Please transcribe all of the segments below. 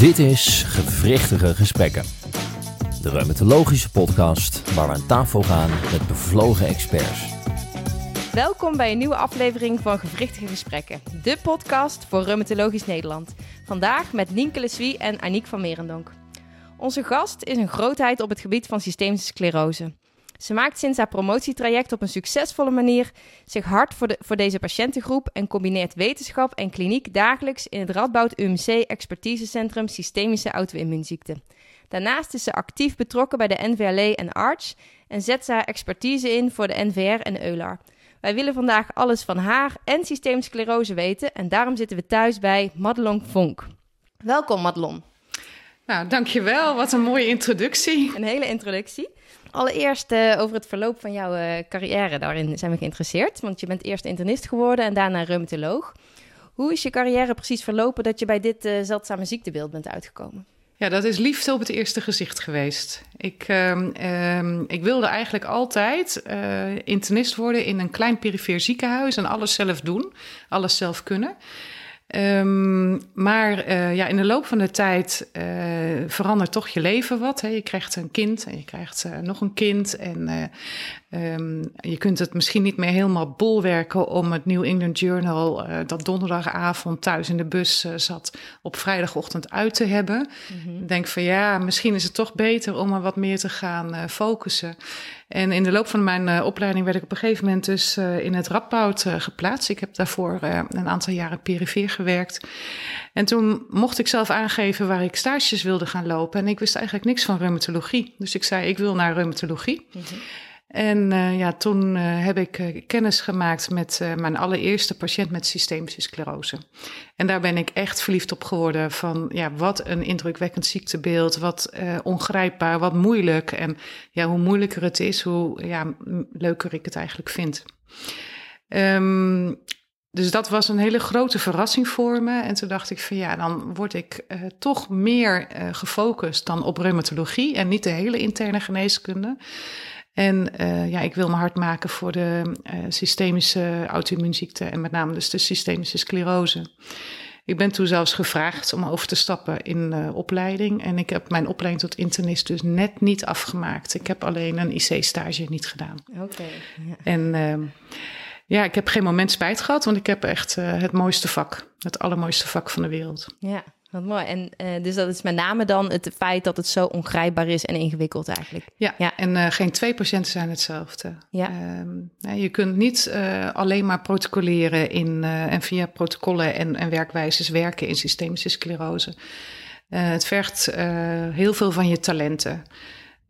Dit is Gewrichtige Gesprekken. De reumatologische podcast waar we aan tafel gaan met bevlogen experts. Welkom bij een nieuwe aflevering van Gewrichtige Gesprekken, de podcast voor Reumatologisch Nederland. Vandaag met Nienke Leswie en Aniek van Merendonk. Onze gast is een grootheid op het gebied van systemische sclerose. Ze maakt sinds haar promotietraject op een succesvolle manier zich hard voor, de, voor deze patiëntengroep en combineert wetenschap en kliniek dagelijks in het Radboud UMC Expertisecentrum Systemische Auto-immuunziekten. Daarnaast is ze actief betrokken bij de NVLE en ARCH en zet ze haar expertise in voor de NVR en EULAR. Wij willen vandaag alles van haar en systemische sclerose weten en daarom zitten we thuis bij Madelon Vonk. Welkom Madelon. Nou, dankjewel. Wat een mooie introductie. Een hele introductie. Allereerst uh, over het verloop van jouw uh, carrière. Daarin zijn we geïnteresseerd. Want je bent eerst internist geworden en daarna reumatoloog. Hoe is je carrière precies verlopen dat je bij dit uh, zeldzame ziektebeeld bent uitgekomen? Ja, dat is liefde op het eerste gezicht geweest. Ik, um, ik wilde eigenlijk altijd internist worden in een klein perifeer ziekenhuis en alles zelf doen, alles zelf kunnen. Um, maar uh, ja, in de loop van de tijd uh, verandert toch je leven wat. Hè. Je krijgt een kind en je krijgt uh, nog een kind. En um, je kunt het misschien niet meer helemaal bolwerken om het New England Journal, dat donderdagavond thuis in de bus zat, op vrijdagochtend uit te hebben. Mm -hmm. Ik denk van ja, misschien is het toch beter om er wat meer te gaan focussen. En in de loop van mijn opleiding werd ik op een gegeven moment dus in het Radboud geplaatst. Ik heb daarvoor een aantal jaren perifeer gewerkt. En toen mocht ik zelf aangeven waar ik stages wilde gaan lopen. En ik wist eigenlijk niks van reumatologie. Dus ik zei, ik wil naar reumatologie. Mm -hmm. En uh, ja, toen uh, heb ik uh, kennis gemaakt met mijn allereerste patiënt met systemische sclerose. En daar ben ik echt verliefd op geworden van ja, wat een indrukwekkend ziektebeeld, wat ongrijpbaar, wat moeilijk. En ja, hoe moeilijker het is, hoe ja, leuker ik het eigenlijk vind. Um, dus dat was een hele grote verrassing voor me. En toen dacht ik van ja, dan word ik toch meer gefocust dan op reumatologie en niet de hele interne geneeskunde. En uh, ja, ik wil me hard maken voor de systemische auto-immuunziekten en met name dus de systemische sclerose. Ik ben toen zelfs gevraagd om over te stappen in uh, opleiding. En ik heb mijn opleiding tot internist dus net niet afgemaakt. Ik heb alleen een IC-stage niet gedaan. Oké. Okay, ja. En uh, ja, ik heb geen moment spijt gehad, want ik heb echt het mooiste vak. Het allermooiste vak van de wereld. Ja, wat mooi. En uh, dus dat is met name dan het feit dat het zo ongrijpbaar is en ingewikkeld eigenlijk. Ja, ja. en uh, geen twee patiënten zijn hetzelfde. Ja. Uh, je kunt niet alleen maar protocoleren in, en via protocollen en, en werkwijzes werken in systemische sclerose. het vergt heel veel van je talenten.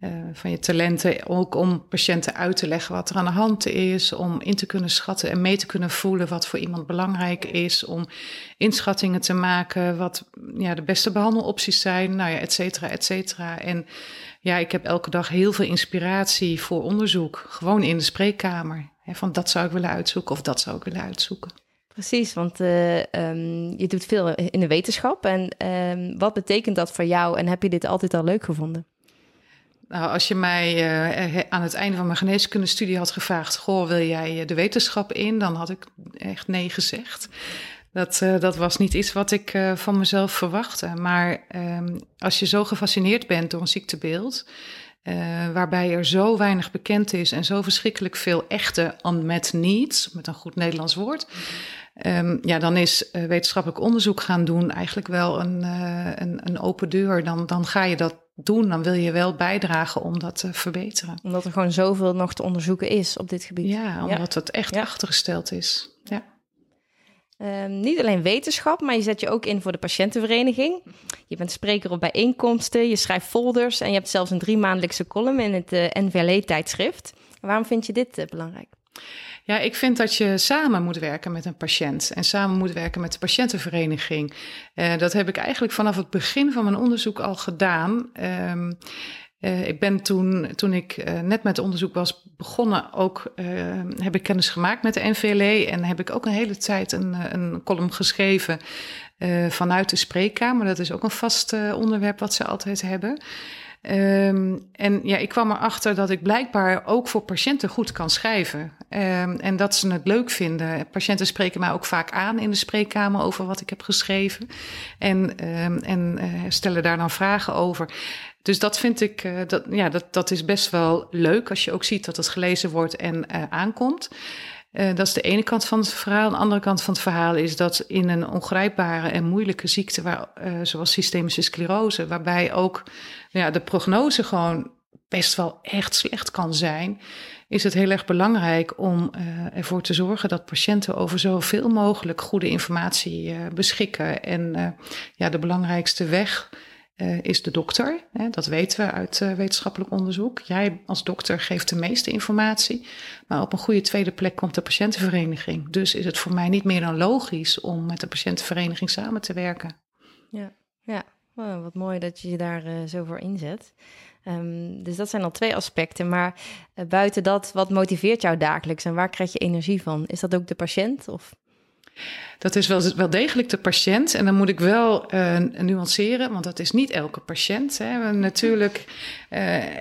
Uh, van je talenten, ook om patiënten uit te leggen wat er aan de hand is, om in te kunnen schatten en mee te kunnen voelen wat voor iemand belangrijk is, om inschattingen te maken wat ja, de beste behandelopties zijn, nou ja, et cetera, et cetera. En ja, ik heb elke dag heel veel inspiratie voor onderzoek, gewoon in de spreekkamer. Hè, van dat zou ik willen uitzoeken of dat zou ik willen uitzoeken. Precies, want uh, um, je doet veel in de wetenschap. En um, wat betekent dat voor jou en heb je dit altijd al leuk gevonden? Nou, als je mij uh, aan het einde van mijn geneeskundestudie had gevraagd: Goh, wil jij de wetenschap in? Dan had ik echt nee gezegd. Dat, uh, dat was niet iets wat ik van mezelf verwachtte. Maar um, als je zo gefascineerd bent door een ziektebeeld, waarbij er zo weinig bekend is en zo verschrikkelijk veel echte unmet needs, met een goed Nederlands woord. Um, ja, dan is uh, wetenschappelijk onderzoek gaan doen eigenlijk wel een, uh, een, een, open deur. Dan, dan ga je dat doen, dan wil je wel bijdragen om dat te verbeteren. Omdat er gewoon zoveel nog te onderzoeken is op dit gebied. Ja, omdat ja. het echt ja. achtergesteld is. Ja. Um, niet alleen wetenschap, maar je zet je ook in voor de patiëntenvereniging. Je bent spreker op bijeenkomsten, je schrijft folders en je hebt zelfs een drie maandelijkse column in het uh, NVLE-tijdschrift. Waarom vind je dit belangrijk? Ja, ik vind dat je samen moet werken met een patiënt en samen moet werken met de patiëntenvereniging. Uh, dat heb ik eigenlijk vanaf het begin van mijn onderzoek al gedaan. Um, uh, ik ben toen, toen ik uh, net met onderzoek was begonnen, ook heb ik kennis gemaakt met de NVLE en heb ik ook een hele tijd een, een column geschreven vanuit de spreekkamer. Dat is ook een vast onderwerp wat ze altijd hebben. Ehm, en ja, ik kwam erachter dat ik blijkbaar ook voor patiënten goed kan schrijven. Ehm, en dat ze het leuk vinden. Patiënten spreken mij ook vaak aan in de spreekkamer over wat ik heb geschreven. En, ehm, en uh, stellen daar dan vragen over. Dus dat vind ik, uh, dat, ja, dat, dat is best wel leuk als je ook ziet dat het gelezen wordt en uh, aankomt. Dat is de ene kant van het verhaal. De andere kant van het verhaal is dat in een ongrijpbare en moeilijke ziekte, waar, zoals systemische sclerose, waarbij ook ja, de prognose gewoon best wel echt slecht kan zijn, is het heel erg belangrijk om uh, ervoor te zorgen dat patiënten over zoveel mogelijk goede informatie beschikken. En ja, de belangrijkste weg is de dokter. Hè, dat weten we uit wetenschappelijk onderzoek. Jij als dokter geeft de meeste informatie. Maar op een goede tweede plek komt de patiëntenvereniging. Dus is het voor mij niet meer dan logisch om met de patiëntenvereniging samen te werken. Ja, ja. Oh, wat mooi dat je je daar uh, zo voor inzet. Um, dus dat zijn al twee aspecten. Maar buiten dat, wat motiveert jou dagelijks en waar krijg je energie van? Is dat ook de patiënt? Of? Dat is wel, wel degelijk de patiënt. En dan moet ik wel nuanceren, want dat is niet elke patiënt. Hè. Natuurlijk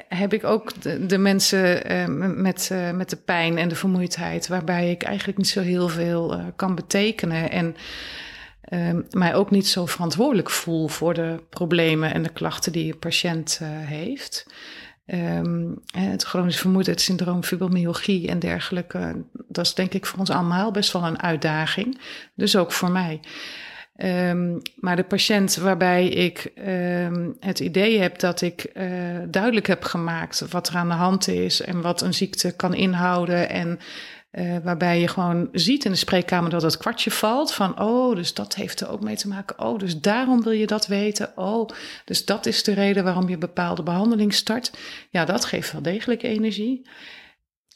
heb ik ook de, mensen met, met de pijn en de vermoeidheid, waarbij ik eigenlijk niet zo heel veel kan betekenen. En mij ook niet zo verantwoordelijk voel voor de problemen en de klachten die een patiënt heeft. Um, het chronisch vermoeidheidssyndroom, fibromyalgie en dergelijke. Dat is denk ik voor ons allemaal best wel een uitdaging. Dus ook voor mij. Um, maar de patiënt waarbij ik um, het idee heb dat ik uh, duidelijk heb gemaakt wat er aan de hand is en wat een ziekte kan inhouden en uh, waarbij je gewoon ziet in de spreekkamer dat het kwartje valt van, oh, dus dat heeft er ook mee te maken. Oh, dus daarom wil je dat weten. Oh, dus dat is de reden waarom je bepaalde behandeling start. Ja, dat geeft wel degelijk energie.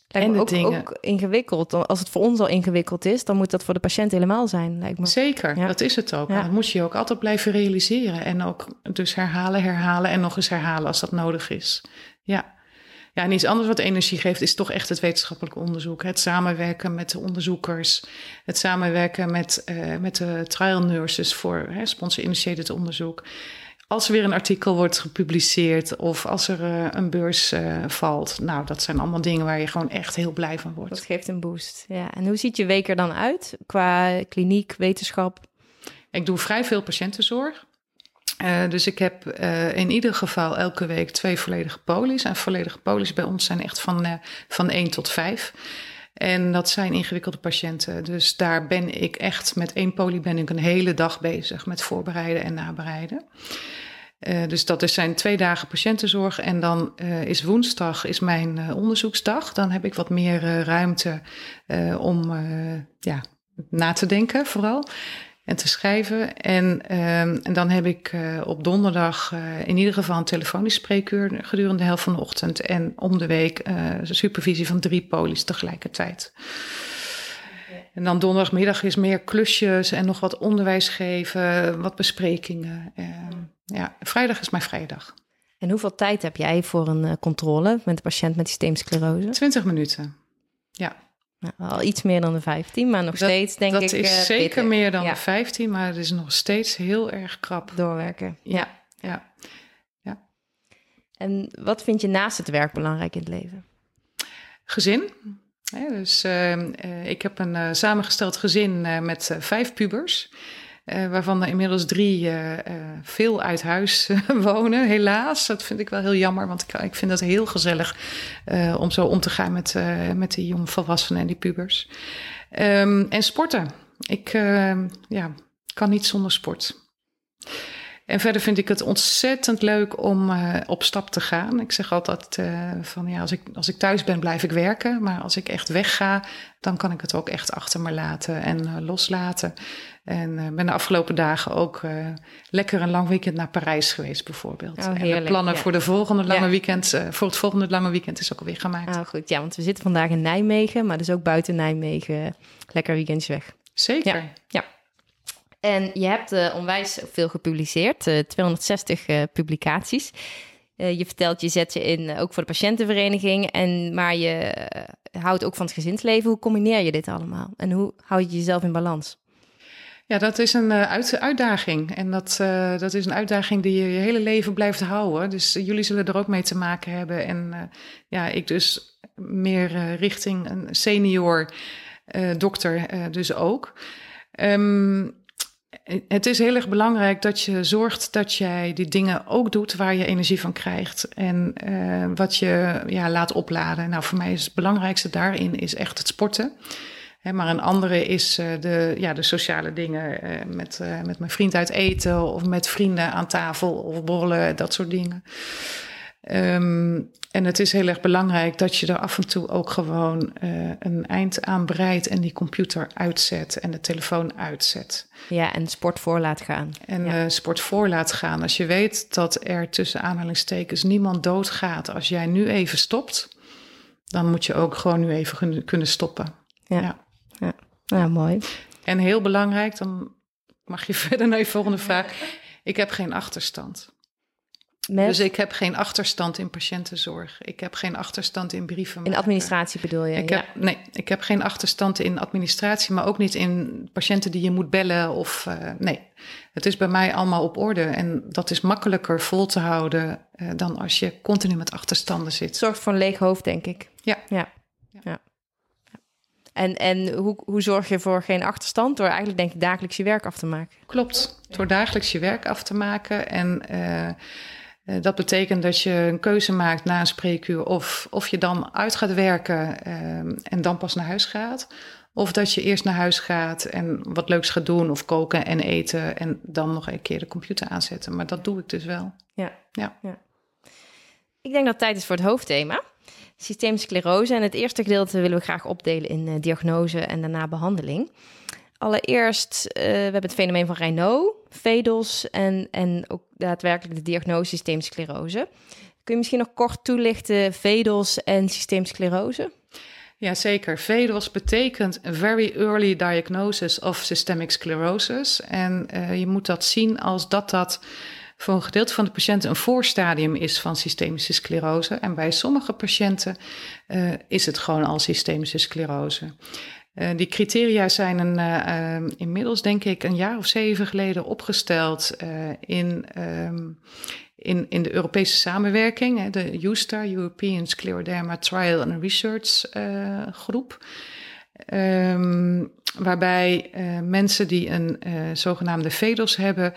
Lijkt en de ook, dingen. ook ingewikkeld. Als het voor ons al ingewikkeld is, dan moet dat voor de patiënt helemaal zijn, lijkt me. Zeker, ja. dat is het ook. Ja. Dat moet je ook altijd blijven realiseren. En ook dus herhalen, herhalen en nog eens herhalen als dat nodig is. Ja. Ja, en iets anders wat energie geeft is toch echt het wetenschappelijk onderzoek. Het samenwerken met de onderzoekers. Het samenwerken met, uh, met de trial nurses voor sponsor-initiated onderzoek. Als er weer een artikel wordt gepubliceerd of als er uh, een beurs uh, valt. Nou, dat zijn allemaal dingen waar je gewoon echt heel blij van wordt. Dat geeft een boost. Ja. En hoe ziet je week er dan uit qua kliniek, wetenschap? Ik doe vrij veel patiëntenzorg. Uh, dus ik heb uh, in ieder geval elke week twee volledige polies. En volledige polies bij ons zijn echt van, uh, van 1 tot 5. En dat zijn ingewikkelde patiënten. Dus daar ben ik echt met één poli ben ik een hele dag bezig met voorbereiden en nabereiden. dus dat is zijn twee dagen patiëntenzorg. En dan is woensdag is mijn onderzoeksdag. Dan heb ik wat meer ruimte om ja, na te denken vooral en te schrijven. En, um, en dan heb ik uh, op donderdag uh, in ieder geval een telefonisch spreekuur gedurende de helft van de ochtend. En om de week uh, supervisie van drie polies tegelijkertijd. En dan donderdagmiddag is meer klusjes en nog wat onderwijs geven, wat besprekingen. ja, vrijdag is mijn vrije dag. En hoeveel tijd heb jij voor een controle met de patiënt met systeemsclerose? 20 minuten. Ja. Nou, al iets meer dan de 15, maar nog dat, steeds denk dat ik. Dat is uh, zeker pittig. meer dan ja. de 15, maar het is nog steeds heel erg krap. Doorwerken. Ja, ja. ja. En wat vind je naast het werk belangrijk in het leven? Gezin. Ja, dus uh, uh, ik heb een uh, samengesteld gezin met vijf pubers. Uh, waarvan er inmiddels drie uh, uh, veel uit huis wonen, helaas. Dat vind ik wel heel jammer, want ik, ik vind het heel gezellig om zo om te gaan met, met die jonge volwassenen en die pubers. Um, en sporten. Ik ja, kan niet zonder sport. En verder vind ik het ontzettend leuk om op stap te gaan. Ik zeg altijd van ja, als ik, als ik thuis ben, blijf ik werken. Maar als ik echt wegga, dan kan ik het ook echt achter me laten en loslaten. En ben de afgelopen dagen ook lekker een lang weekend naar Parijs geweest, bijvoorbeeld. Oh, en heerlijk, de plannen ja. voor de volgende lange Ja. weekend, voor het volgende lange weekend is ook alweer gemaakt. Ah, goed. Ja, want we zitten vandaag in Nijmegen, maar dus ook buiten Nijmegen. Lekker weekendje weg. Zeker. Ja, ja. En je hebt uh, onwijs veel gepubliceerd, uh, 260 uh, publicaties. Je vertelt, je zet je in, ook voor de patiëntenvereniging, en, maar je houdt ook van het gezinsleven. Hoe combineer je dit allemaal? En hoe hou je jezelf in balans? Ja, dat is een uit, uitdaging. En dat, uh, dat is een uitdaging die je je hele leven blijft houden. Dus jullie zullen er ook mee te maken hebben. En ja, ik dus meer richting een senior dokter dus ook. Um, het is heel erg belangrijk dat je zorgt dat jij die dingen ook doet waar je energie van krijgt. En wat je ja, laat opladen. Nou, voor mij is het belangrijkste daarin is echt het sporten maar een andere is uh, de, ja, de sociale dingen. Uh, met, uh, met mijn vriend uit eten of met vrienden aan tafel of borrelen, dat soort dingen. Um, en het is heel erg belangrijk dat je er af en toe ook gewoon een eind aan breidt en die computer uitzet en de telefoon uitzet. Ja, en sport voor laat gaan. En ja. sport voor laat gaan. Als je weet dat er tussen aanhalingstekens niemand doodgaat als jij nu even stopt, dan moet je ook gewoon nu even kunnen stoppen. ja. ja. Ja, ja mooi. En heel belangrijk, dan mag je verder naar je volgende vraag. Ik heb geen achterstand. Met? Dus ik heb geen achterstand in patiëntenzorg. Ik heb geen achterstand in brieven. In administratie bedoel je? Ik heb, Nee, ik heb geen achterstand in administratie, maar ook niet in patiënten die je moet bellen. Of uh, nee, het is bij mij allemaal op orde. En dat is makkelijker vol te houden uh, dan als je continu met achterstanden zit. Zorgt voor een leeg hoofd, denk ik. Ja. ja. ja. En, en hoe, hoe zorg je voor geen achterstand? Door eigenlijk denk ik dagelijks je werk af te maken. Klopt, door dagelijks je werk af te maken. En uh, dat betekent dat je een keuze maakt na een spreekuur of, of je dan uit gaat werken uh, en dan pas naar huis gaat. Of dat je eerst naar huis gaat en wat leuks gaat doen of koken en eten en dan nog een keer de computer aanzetten. Maar dat doe ik dus wel. Ja. ja. ja. Ik denk dat het tijd is voor het hoofdthema systemische sclerose. En het eerste gedeelte willen we graag opdelen in uh, diagnose en daarna behandeling. Allereerst, uh, we hebben het fenomeen van Raynaud, VEDOS en, en ook daadwerkelijk de diagnose systemische sclerose. Kun je misschien nog kort toelichten VEDOS en systemische sclerose? Ja, zeker. VEDOS betekent Very Early Diagnosis of Systemic Sclerosis. En uh, je moet dat zien als dat dat voor een gedeelte van de patiënten een voorstadium is van systemische sclerose. En bij sommige patiënten uh, is het gewoon al systemische sclerose. Uh, die criteria zijn een, uh, inmiddels, denk ik, een jaar of zeven geleden opgesteld in, um, in, in de Europese samenwerking, hè, de EUSTAR, European Scleroderma Trial and Research groep. Um, waarbij uh, mensen die een uh, zogenaamde VEDOS hebben,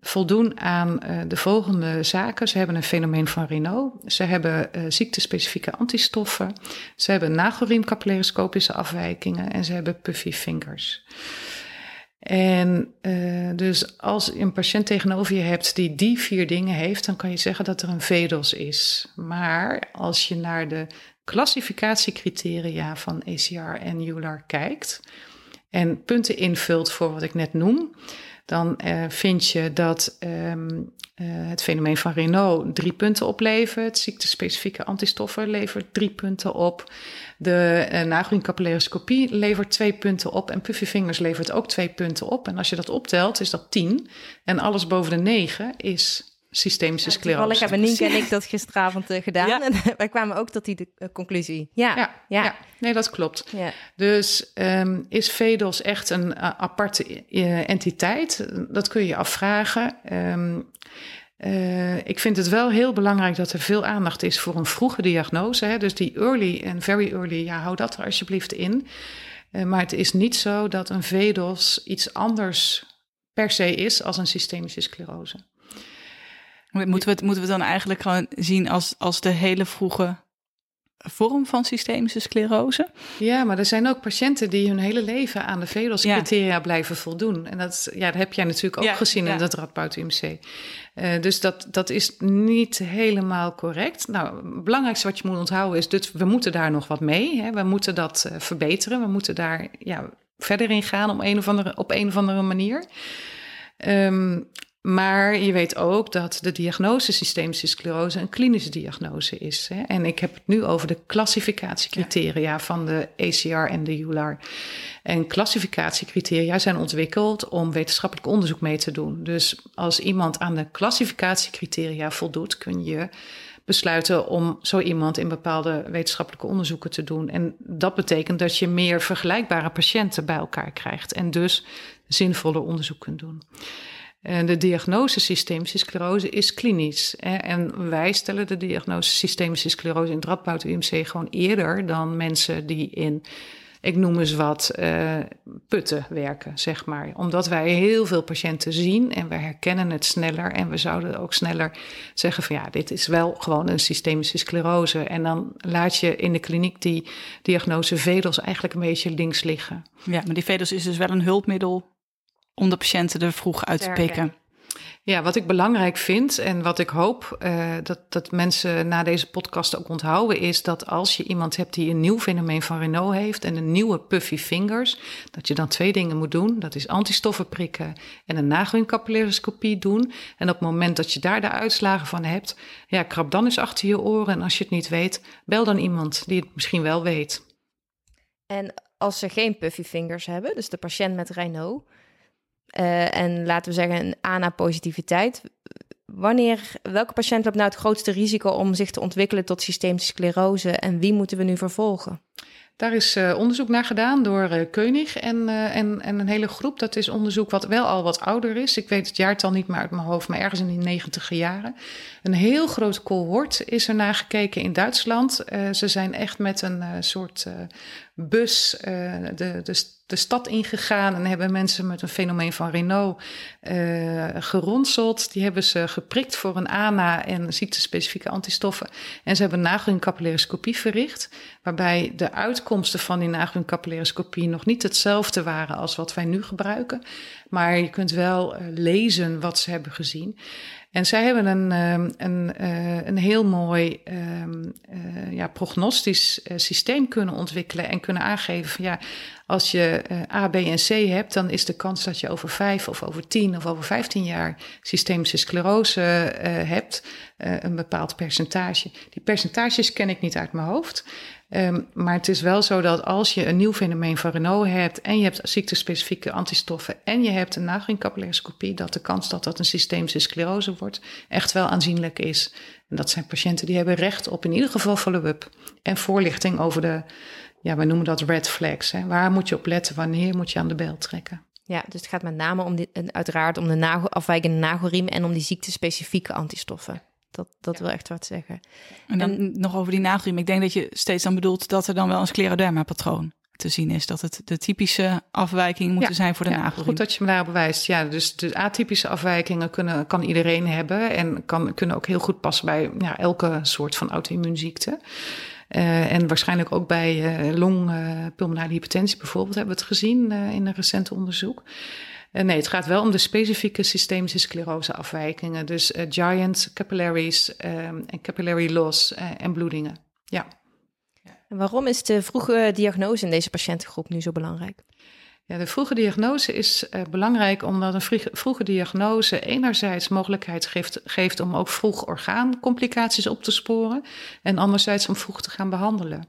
voldoen aan uh, de volgende zaken. Ze hebben een fenomeen van Raynaud, ze hebben ziektespecifieke antistoffen, ze hebben nagelriemcapillairescopische afwijkingen en ze hebben puffy fingers. En dus als je een patiënt tegenover je hebt die die vier dingen heeft, dan kan je zeggen dat er een VEDOS is. Maar als je naar de klassificatiecriteria van ACR en EULAR kijkt en punten invult voor wat ik net noem, dan uh, vind je dat um, uh, het fenomeen van Renault drie punten oplevert. Ziektespecifieke antistoffen levert drie punten op. De uh, levert twee punten op. En Puffy Fingers levert ook twee punten op. En als je dat optelt, is dat tien. En alles boven de negen is systemische ja, sclerose. Ik hebben Nienke en ik dat gisteravond uh, gedaan. Ja. En wij kwamen ook tot die uh, conclusie. Ja, ja, ja, ja. nee, dat klopt. Dus um, is VEDOS echt een uh, aparte entiteit? Dat kun je je afvragen. Um, ik vind het wel heel belangrijk dat er veel aandacht is voor een vroege diagnose. Hè? Dus die early en very early, ja, hou dat er alsjeblieft in. maar het is niet zo dat een VEDOS iets anders per se is als een systemische sclerose. Moeten we het, moeten we dan eigenlijk gewoon zien als, als de hele vroege vorm van systemische sclerose? Ja, maar er zijn ook patiënten die hun hele leven aan de VEDOS-criteria ja. blijven voldoen. En dat, ja, dat heb jij natuurlijk ook ja, gezien ja. in het Radboud UMC. Uh, dus dat, dat is niet helemaal correct. Nou, het belangrijkste wat je moet onthouden is... dat we moeten daar nog wat mee. Hè. We moeten dat uh, verbeteren. We moeten daar ja, verder in gaan op een of andere, op een of andere manier. Um, maar je weet ook dat de diagnose systemische sclerose een klinische diagnose is. Hè? En ik heb het nu over de klassificatiecriteria ja. van de ACR en de ULAR. En klassificatiecriteria zijn ontwikkeld om wetenschappelijk onderzoek mee te doen. Dus als iemand aan de klassificatiecriteria voldoet, kun je besluiten om zo iemand in bepaalde wetenschappelijke onderzoeken te doen. En dat betekent dat je meer vergelijkbare patiënten bij elkaar krijgt en dus zinvoller onderzoek kunt doen. En de diagnose systemische sclerose is klinisch. En wij stellen de diagnose systemische sclerose in het UMC gewoon eerder dan mensen die in ik noem eens wat, uh, putten werken, zeg maar. Omdat wij heel veel patiënten zien en we herkennen het sneller. En we zouden ook sneller zeggen van ja, dit is wel gewoon een systemische sclerose. En dan laat je in de kliniek die diagnose vedels eigenlijk een beetje links liggen. Ja, maar die vedels is dus wel een hulpmiddel om de patiënten er vroeg uit te pikken. Ja, wat ik belangrijk vind en wat ik hoop uh, dat, dat mensen na deze podcast ook onthouden, is dat als je iemand hebt die een nieuw fenomeen van Renault heeft en een nieuwe puffy fingers, dat je dan twee dingen moet doen. Dat is antistoffen prikken en een nagelcapillaroscopie doen. En op het moment dat je daar de uitslagen van hebt, ja, krap dan eens achter je oren. En als je het niet weet, bel dan iemand die het misschien wel weet. En als ze geen puffy fingers hebben, dus de patiënt met Renault, uh, en laten we zeggen een ANA-positiviteit. Wanneer, welke patiënt loopt nou het grootste risico om zich te ontwikkelen tot systemische sclerose en wie moeten we nu vervolgen? Daar is uh, onderzoek naar gedaan door uh, Keunig en, en, en een hele groep. Dat is onderzoek wat wel al wat ouder is. Ik weet het jaartal niet meer uit mijn hoofd, maar ergens in de negentiger jaren. Een heel groot cohort is er naar gekeken in Duitsland. ze zijn echt met een soort bus de, de de stad ingegaan en hebben mensen met een fenomeen van Renault uh, geronseld. Die hebben ze geprikt voor een ANA en ziektespecifieke antistoffen. En ze hebben een nagelingcapillaroscopie verricht, waarbij de uitkomsten van die nagelingcapillaroscopie nog niet hetzelfde waren als wat wij nu gebruiken. Maar je kunt wel uh, lezen wat ze hebben gezien. En zij hebben een, ehm, een, uh, een heel mooi um, uh, ja, prognostisch uh, systeem kunnen ontwikkelen en kunnen aangeven van ja, als je A, B en C hebt, dan is de kans dat je over vijf of over tien of over vijftien jaar systemische sclerose hebt, een bepaald percentage. Die percentages ken ik niet uit mijn hoofd. Um, maar het is wel zo dat als je een nieuw fenomeen van Renault hebt en je hebt ziektespecifieke antistoffen en je hebt een nagelingcapillaroscopie, dat de kans dat dat een systemische sclerose wordt echt wel aanzienlijk is. En dat zijn patiënten die hebben recht op in ieder geval follow-up en voorlichting over de, ja, we noemen dat red flags. Hè. Waar moet je op letten? Wanneer moet je aan de bel trekken? Ja, dus het gaat met name om die, uiteraard om de afwijkende nagelriem en om die ziektespecifieke antistoffen. Dat, dat wil echt wat zeggen. En dan nog over die nagelriem. Ik denk dat je steeds dan bedoelt dat er dan wel een scleroderma-patroon te zien is. Dat het de typische afwijking moeten zijn voor de ja, nagelriem. Goed dat je me daarop wijst. Ja, dus de atypische afwijkingen kunnen, kan iedereen hebben. En kan, kunnen ook heel goed passen bij ja, elke soort van auto-immuunziekte. Uh, en waarschijnlijk ook bij uh, long uh, pulmonale hypertensie bijvoorbeeld hebben we het gezien in een recent onderzoek. Uh, nee, het gaat wel om de specifieke systemische sclerose afwijkingen. Dus uh, giant capillaries um, en capillary loss uh, en bloedingen. Ja. En waarom is de vroege diagnose in deze patiëntengroep nu zo belangrijk? Ja, de vroege diagnose is uh, belangrijk omdat een vroege, vroege diagnose enerzijds mogelijkheid geeft, geeft om ook vroeg orgaancomplicaties op te sporen en anderzijds om vroeg te gaan behandelen.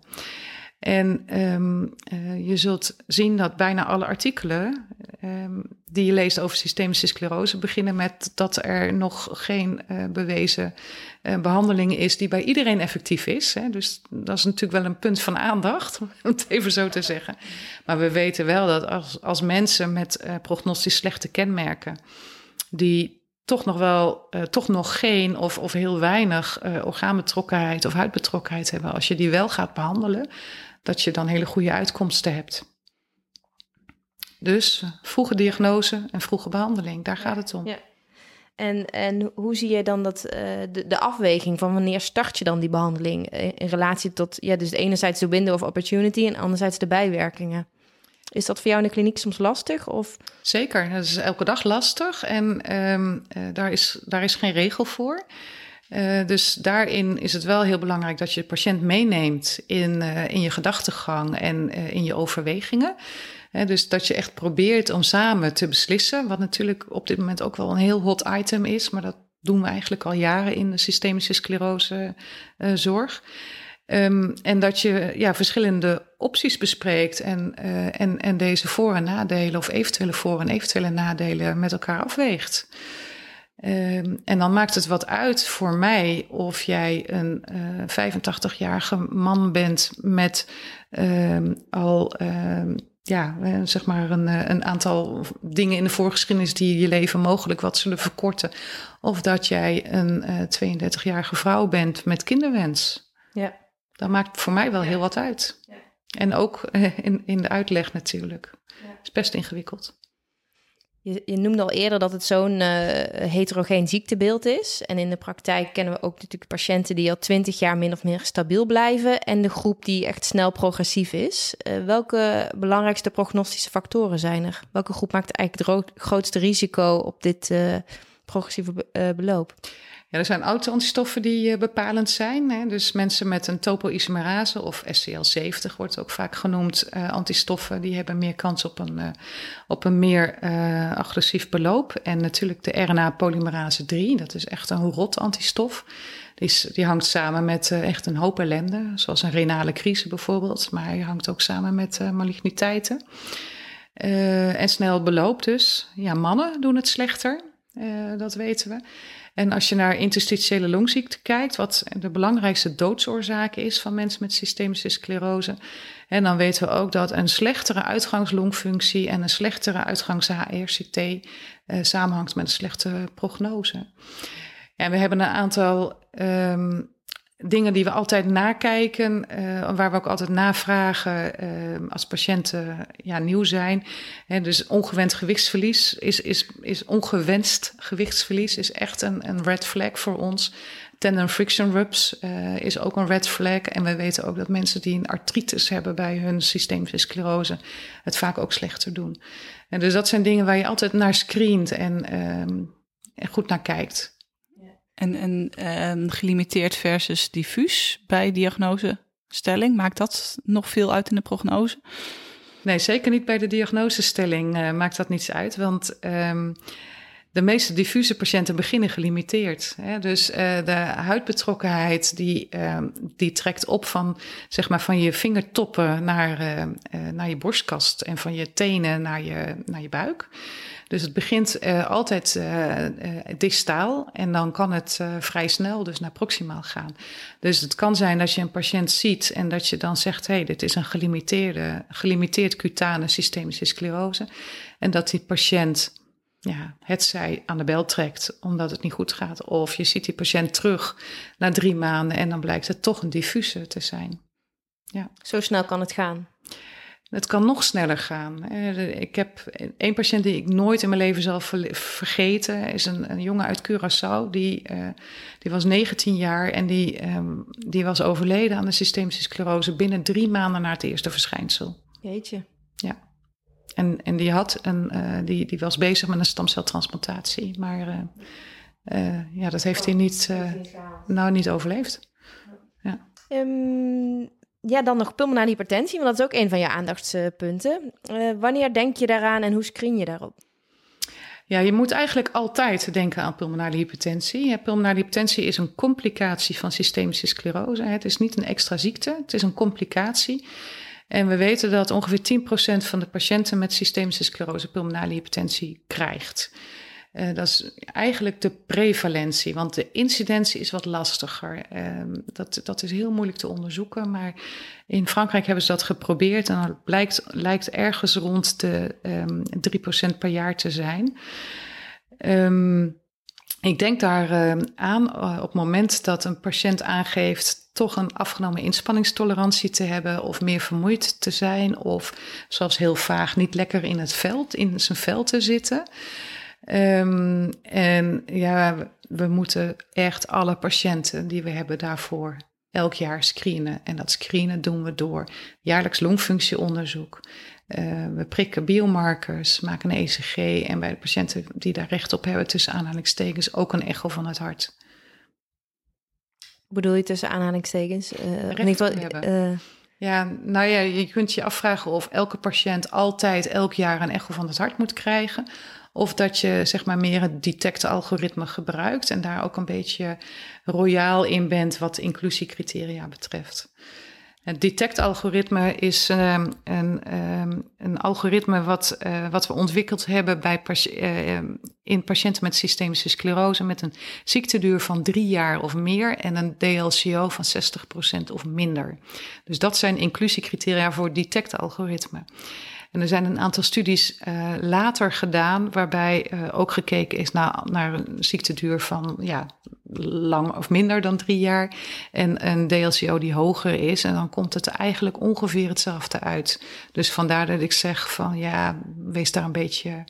En um, uh, je zult zien dat bijna alle artikelen um, die je leest over systemische sclerose beginnen met dat er nog geen uh, bewezen uh, behandeling is die bij iedereen effectief is. Hè. Dus dat is natuurlijk wel een punt van aandacht, om het even zo te zeggen. Maar we weten wel dat als, als mensen met prognostisch slechte kenmerken, die toch nog wel, toch nog geen of, of heel weinig uh, orgaanbetrokkenheid of huidbetrokkenheid hebben. Als je die wel gaat behandelen, dat je dan hele goede uitkomsten hebt. Dus vroege diagnose en vroege behandeling, daar gaat het om. Ja. En, en hoe zie je dan dat, uh, de, de afweging van wanneer start je dan die behandeling in relatie tot, ja, dus enerzijds de window of opportunity en anderzijds de bijwerkingen? Is dat voor jou in de kliniek soms lastig? Of? Zeker, dat is elke dag lastig en um, uh, daar, is, daar is geen regel voor. Uh, dus daarin is het wel heel belangrijk dat je de patiënt meeneemt in, uh, in je gedachtegang en uh, in je overwegingen. dus dat je echt probeert om samen te beslissen, wat natuurlijk op dit moment ook wel een heel hot item is, maar dat doen we eigenlijk al jaren in de systemische sclerose zorg. Um, en dat je ja, verschillende opties bespreekt en, en, en deze voor- en nadelen, of eventuele voor- en eventuele nadelen met elkaar afweegt. Ehm, en dan maakt het wat uit voor mij of jij een 85-jarige man bent met ehm, al ehm, ja, zeg maar een, een aantal dingen in de voorgeschiedenis die je leven mogelijk wat zullen verkorten. Of dat jij een 32-jarige vrouw bent met kinderwens. Ja. Dat maakt voor mij wel heel wat uit. Ja. En ook in, in de uitleg natuurlijk. Ja. is best ingewikkeld. Je, noemde al eerder dat het zo'n uh, heterogeen ziektebeeld is. En in de praktijk kennen we ook natuurlijk patiënten die al twintig jaar min of meer stabiel blijven. En de groep die echt snel progressief is. Uh, welke belangrijkste prognostische factoren zijn er? Welke groep maakt eigenlijk het grootste risico op dit uh, progressieve beloop? Er zijn auto-antistoffen die uh, bepalend zijn. Hè. Dus mensen met een topoisomerase of SCL70 wordt ook vaak genoemd, uh, antistoffen, die hebben meer kans op een, uh, op een meer agressief beloop. En natuurlijk de RNA-polymerase 3, dat is echt een rot antistof. Die, is, die hangt samen met echt een hoop ellende, zoals een renale crisis bijvoorbeeld. Maar hij hangt ook samen met maligniteiten. en snel beloop dus. Ja, mannen doen het slechter, dat weten we. En als je naar interstitiële longziekte kijkt, wat de belangrijkste doodsoorzaak is van mensen met systemische sclerose, en dan weten we ook dat een slechtere uitgangslongfunctie en een slechtere uitgangs-HRCT eh, samenhangt met een slechte prognose. En we hebben een aantal um, dingen die we altijd nakijken, uh, waar we ook altijd navragen uh, als patiënten ja, nieuw zijn. Dus ongewenst gewichtsverlies is, is, is ongewenst gewichtsverlies is echt een, een red flag voor ons. Tendon friction rupts uh, is ook een red flag. En we weten ook dat mensen die een artritis hebben bij hun systemische sclerose het vaak ook slechter doen. En dus dat zijn dingen waar je altijd naar screent en, um, en goed naar kijkt. En, en ehm, gelimiteerd versus diffuus bij diagnosestelling, maakt dat nog veel uit in de prognose? Nee, zeker niet bij de diagnosestelling uh, maakt dat niets uit. Want um, de meeste diffuse patiënten beginnen gelimiteerd. Hè? Dus uh, de huidbetrokkenheid die, uh, die trekt op van, zeg maar, van je vingertoppen naar, uh, naar je borstkast en van je tenen naar je, naar je buik. Dus het begint uh, altijd uh, distaal en dan kan het vrij snel dus naar proximaal gaan. Dus het kan zijn dat je een patiënt ziet en dat je dan zegt: hé, hey, dit is een gelimiteerde, gelimiteerd cutane systemische sclerose. En dat die patiënt ja, het zij aan de bel trekt omdat het niet goed gaat. Of je ziet die patiënt terug na drie maanden en dan blijkt het toch een diffuse te zijn. Ja. Zo snel kan het gaan. Het kan nog sneller gaan. Ik heb één patiënt die ik nooit in mijn leven zal vergeten. Is een, een jongen uit Curaçao. Die, uh, die was 19 jaar en die, um, die was overleden aan de systemische sclerose binnen drie maanden na het eerste verschijnsel. Jeetje. Ja. En, en die, had een, uh, die, die was bezig met een stamceltransplantatie. Maar uh, ja, dat heeft hij niet, nou, niet overleefd. Ja. Um, ja, dan nog pulmonale hypertensie, want dat is ook een van je aandachtspunten. Uh, wanneer denk je daaraan en hoe screen je daarop? Ja, je moet eigenlijk altijd denken aan pulmonale hypertensie. Pulmonale hypertensie is een complicatie van systemische sclerose. Het is niet een extra ziekte, het is een complicatie. En we weten dat ongeveer 10% van de patiënten met systemische sclerose pulmonale hypertensie krijgt. Uh, dat is eigenlijk de prevalentie, want de incidentie is wat lastiger. Uh, dat, dat is heel moeilijk te onderzoeken, maar in Frankrijk hebben ze dat geprobeerd en het blijkt, lijkt ergens rond de um, ehm, 3% per jaar te zijn. Um, ik denk daar aan uh, op het moment dat een patiënt aangeeft toch een afgenomen inspanningstolerantie te hebben of meer vermoeid te zijn of zoals heel vaag niet lekker in het veld, in zijn vel te zitten. Um, en ja, we moeten echt alle patiënten die we hebben daarvoor elk jaar screenen. En dat screenen doen we door jaarlijks longfunctieonderzoek. Uh, we prikken biomarkers, maken een ECG en bij de patiënten die daar recht op hebben, tussen aanhalingstekens, ook een echo van het hart. Bedoel je tussen aanhalingstekens? Uh, recht op hebben. Uh, ja, nou ja, je kunt je afvragen of elke patiënt altijd elk jaar een echo van het hart moet krijgen. Of dat je zeg maar meer het detect-algoritme gebruikt en daar ook een beetje royaal in bent wat inclusiecriteria betreft. Het detect-algoritme is um, een, um, een, algoritme wat, uh, wat we ontwikkeld hebben bij uh, in patiënten met systemische sclerose met een ziekteduur van drie jaar of meer en een DLCO van 60% of minder. Dus dat zijn inclusiecriteria voor detect-algoritme. En er zijn een aantal studies uh, later gedaan waarbij uh, ook gekeken is naar, naar een ziekteduur van ja, lang of minder dan drie jaar. En een DLCO die hoger is. En dan komt het eigenlijk ongeveer hetzelfde uit. Dus vandaar dat ik zeg van ja, wees daar een beetje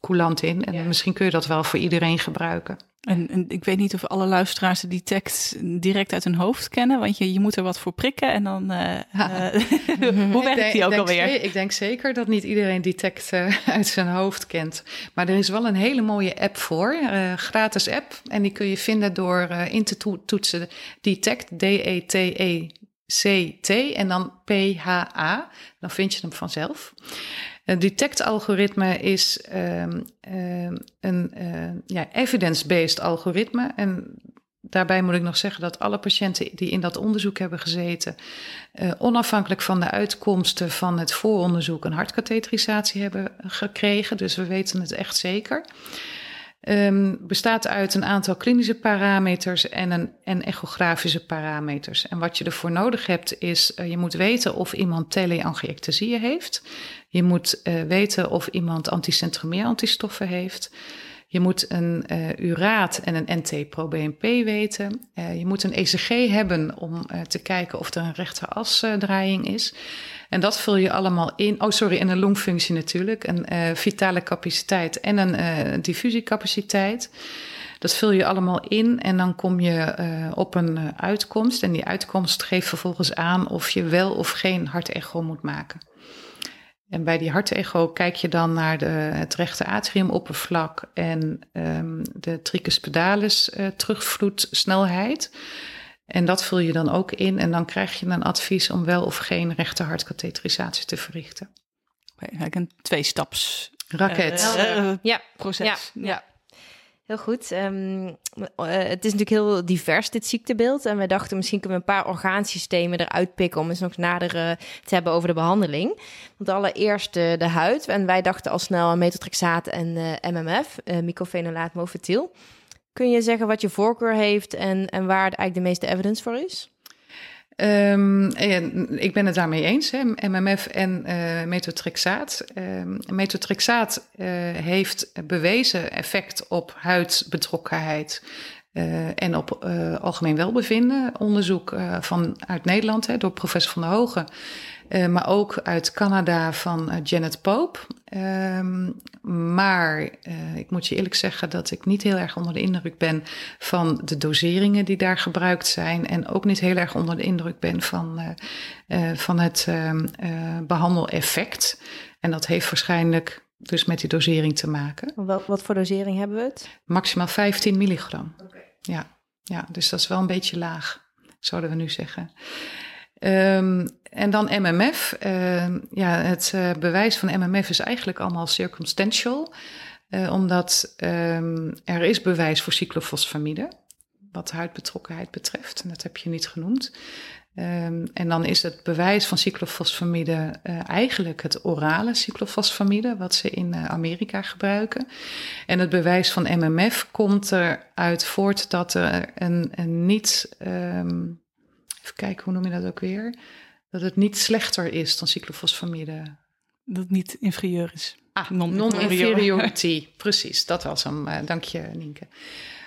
coulant in. En ja. misschien kun je dat wel voor iedereen gebruiken. En, en, ik weet niet of alle luisteraars de tekst direct uit hun hoofd kennen, want je, je moet er wat voor prikken en dan. Uh, uh, hoe werkt die ook alweer? Ik denk zeker dat niet iedereen die tekst uh, uit zijn hoofd kent. Maar er is wel een hele mooie app voor, gratis app. En die kun je vinden door in te to toetsen Detect, D-E-T-E-C-T en dan P-H-A. Dan vind je hem vanzelf. Het detect-algoritme is um, um, een uh, ja, evidence-based algoritme. En daarbij moet ik nog zeggen dat alle patiënten die in dat onderzoek hebben gezeten, uh, onafhankelijk van de uitkomsten van het vooronderzoek, een hartkatheterisatie hebben gekregen. Dus we weten het echt zeker. Um, bestaat uit een aantal klinische parameters en, een, en echografische parameters. En wat je ervoor nodig hebt is, uh, je moet weten of iemand teleangiectasie heeft. Je moet uh, weten of iemand anticentromeer-antistoffen heeft. Je moet een uh, uraat en een NT-proBNP weten. Je moet een ECG hebben om te kijken of er een rechterasdraaiing is. En dat vul je allemaal in. Oh, sorry, en een longfunctie natuurlijk. Een vitale capaciteit en een diffusiecapaciteit. Dat vul je allemaal in en dan kom je op een uitkomst. En die uitkomst geeft vervolgens aan of je wel of geen hartecho moet maken. En bij die hartecho kijk je dan naar de, het rechte atriumoppervlak en um, de tricus pedalis uh, terugvloedsnelheid. En dat vul je dan ook in en dan krijg je een advies om wel of geen rechte hartkatheterisatie te verrichten. Eigenlijk een twee-staps raket uh, uh, ja. proces. Ja, ja. Heel goed. Um, uh, het is natuurlijk heel divers, dit ziektebeeld. En wij dachten, misschien kunnen we een paar orgaansystemen eruit pikken... om eens nog nader uh, te hebben over de behandeling. Want allereerst uh, de huid. En wij dachten al snel aan metotrexaat en MMF, mycophenolaat mofetyl. Kun je zeggen wat je voorkeur heeft en, en waar eigenlijk de meeste evidence voor is? Um, ik ben het daarmee eens, hè, MMF en uh, metotrexaat. Metotrexaat uh, heeft bewezen effect op huidbetrokkenheid uh, en op algemeen welbevinden. Onderzoek van, uit Nederland hè, door professor Van der Hogen uh, maar ook uit Canada van uh, Janet Pope. Maar uh, ik moet je eerlijk zeggen dat ik niet heel erg onder de indruk ben van de doseringen die daar gebruikt zijn. En ook niet heel erg onder de indruk ben van, van het ehm, behandeleffect. En dat heeft waarschijnlijk dus met die dosering te maken. Wat, wat voor dosering hebben we het? Maximaal 15 milligram. Okay. Ja, ja, dus dat is wel een beetje laag, zouden we nu zeggen. Um, en dan MMF. Uh, ja, het uh, bewijs van MMF is eigenlijk allemaal circumstantial. Uh, omdat um, er is bewijs voor cyclofosfamide, wat huidbetrokkenheid betreft. En dat heb je niet genoemd. Um, en dan is het bewijs van cyclofosfamide eigenlijk het orale cyclofosfamide, wat ze in Amerika gebruiken. En het bewijs van MMF komt eruit voort dat er een, een niet... Um, even kijken, hoe noem je dat ook weer? Dat het niet slechter is dan cyclofosfamide. Dat het niet inferieur is. Ah, non-inferiority. Non Precies, dat was hem. Uh, dank je, Nienke.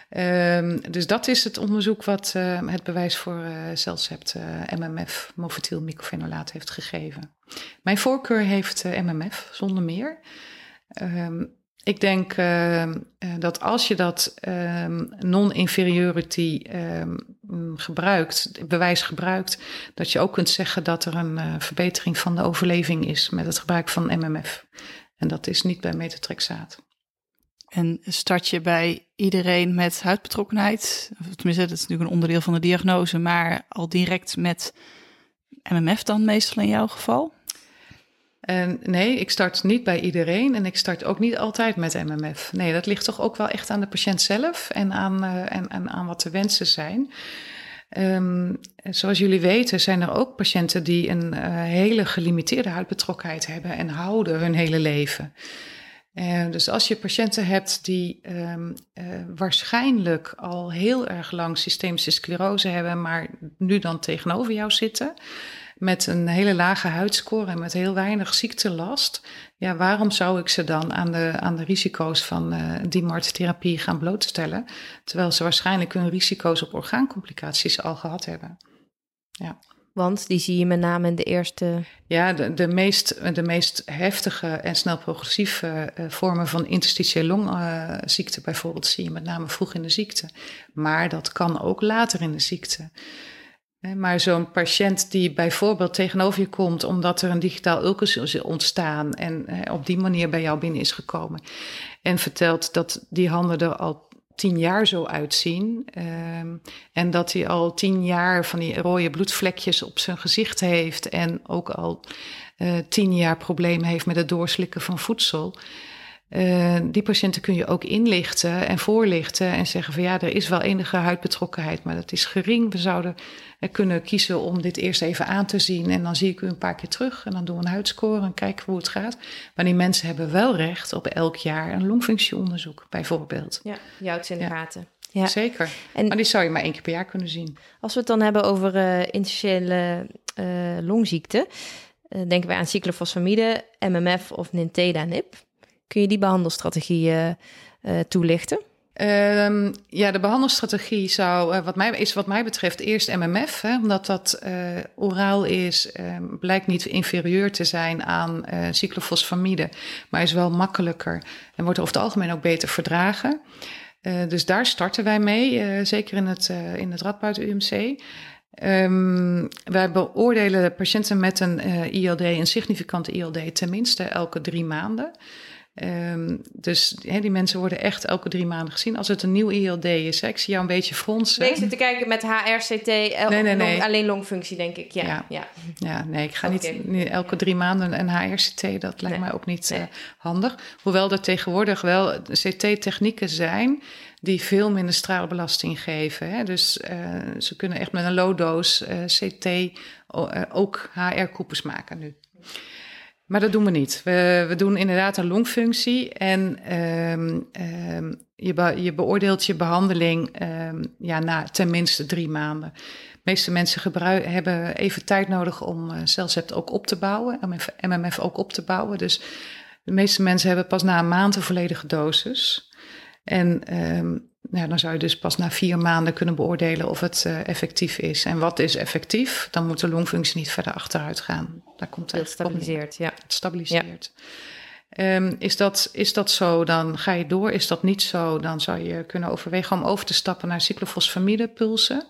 Um, dus dat is het onderzoek wat uh, het bewijs voor uh, celcept MMF, mofetyl mycophenolaat, heeft gegeven. Mijn voorkeur heeft MMF, zonder meer. Um, ik denk uh, dat als je dat um, non-inferiority gebruikt, bewijs gebruikt, dat je ook kunt zeggen dat er een uh, verbetering van de overleving is met het gebruik van MMF. En dat is niet bij metotrexaat. En start je bij iedereen met huidbetrokkenheid, tenminste dat is natuurlijk een onderdeel van de diagnose, maar al direct met MMF dan meestal in jouw geval? En nee, ik start niet bij iedereen en ik start ook niet altijd met MMF. Nee, dat ligt toch ook wel echt aan de patiënt zelf en aan, uh, en, en aan wat de wensen zijn. Ehm, zoals jullie weten zijn er ook patiënten die een uh, hele gelimiteerde huidbetrokkenheid hebben en houden hun hele leven. Uh, dus als je patiënten hebt die uh, waarschijnlijk al heel erg lang systemische sclerose hebben, maar nu dan tegenover jou zitten, met een hele lage huidscore en met heel weinig ziektelast, ja, waarom zou ik ze dan aan de, aan de risico's van uh, DMARD-therapie gaan blootstellen, terwijl ze waarschijnlijk hun risico's op orgaancomplicaties al gehad hebben? Ja. Want die zie je met name in de eerste. Ja, de, de, meest, de meest heftige en snel progressieve uh, vormen van interstitiële longziekte, uh, bijvoorbeeld, zie je met name vroeg in de ziekte. Maar dat kan ook later in de ziekte. Maar zo'n patiënt die bijvoorbeeld tegenover je komt omdat er een digitaal ulcus is ontstaan en op die manier bij jou binnen is gekomen en vertelt dat die handen er al tien jaar zo uitzien um, en dat hij al tien jaar van die rode bloedvlekjes op zijn gezicht heeft en ook al uh, tien jaar problemen heeft met het doorslikken van voedsel. Uh, die patiënten kun je ook inlichten en voorlichten en zeggen van ja, er is wel enige huidbetrokkenheid, maar dat is gering. We zouden kunnen kiezen om dit eerst even aan te zien en dan zie ik u een paar keer terug en dan doen we een huidscore en kijken hoe het gaat. Maar die mensen hebben wel recht op elk jaar een longfunctieonderzoek bijvoorbeeld. Ja, ze in de gaten. Ja. Zeker. En, maar die zou je maar één keer per jaar kunnen zien. Als we het dan hebben over uh, interstitiële uh, longziekte, uh, denken wij aan cyclofosfamide, MMF of Nintedanib. Kun je die behandelstrategieën toelichten? Um, ja, de behandelstrategie zou, uh, wat mij, is wat mij betreft eerst MMF, hè, omdat dat uh, oraal is, um, blijkt niet inferieur te zijn aan uh, cyclofosfamide, maar is wel makkelijker en wordt over het algemeen ook beter verdragen. dus daar starten wij mee, zeker in het, in het Radboud UMC. Um, ehm, wij beoordelen patiënten met een ILD, een significante ILD, tenminste elke drie maanden. Um, dus he, die mensen worden echt elke drie maanden gezien. Als het een nieuw ILD is, hè, ik zie jou een beetje fronsen. Nee, zit te kijken met HRCT, nee, nee, nee. Long, alleen longfunctie, denk ik. Ja, ja. ja. ja nee, ik ga okay. niet, elke drie maanden een HRCT. Dat lijkt mij ook niet uh, handig. Hoewel er tegenwoordig wel CT-technieken zijn die veel minder straalbelasting geven. Hè. Dus uh, ze kunnen echt met een low dose uh, CT ook HR-koepels maken nu. Maar dat doen we niet. We, we doen inderdaad een longfunctie en um, um, je, je, beoordeelt je behandeling um, ja, na tenminste drie maanden. De meeste mensen hebben even tijd nodig om uh, CellCept ook op te bouwen, MMF, MMF ook op te bouwen. Dus de meeste mensen hebben pas na een maand een volledige dosis. En nou, dan zou je dus pas na vier maanden kunnen beoordelen of het uh, effectief is. En wat is effectief? Dan moet de longfunctie niet verder achteruit gaan. Daar komt het stabiliseert, ja. Het stabiliseert. Ja. Um, is, dat, is dat zo, dan ga je door. Is dat niet zo, dan zou je kunnen overwegen om over te stappen naar cyclofosfamidepulsen.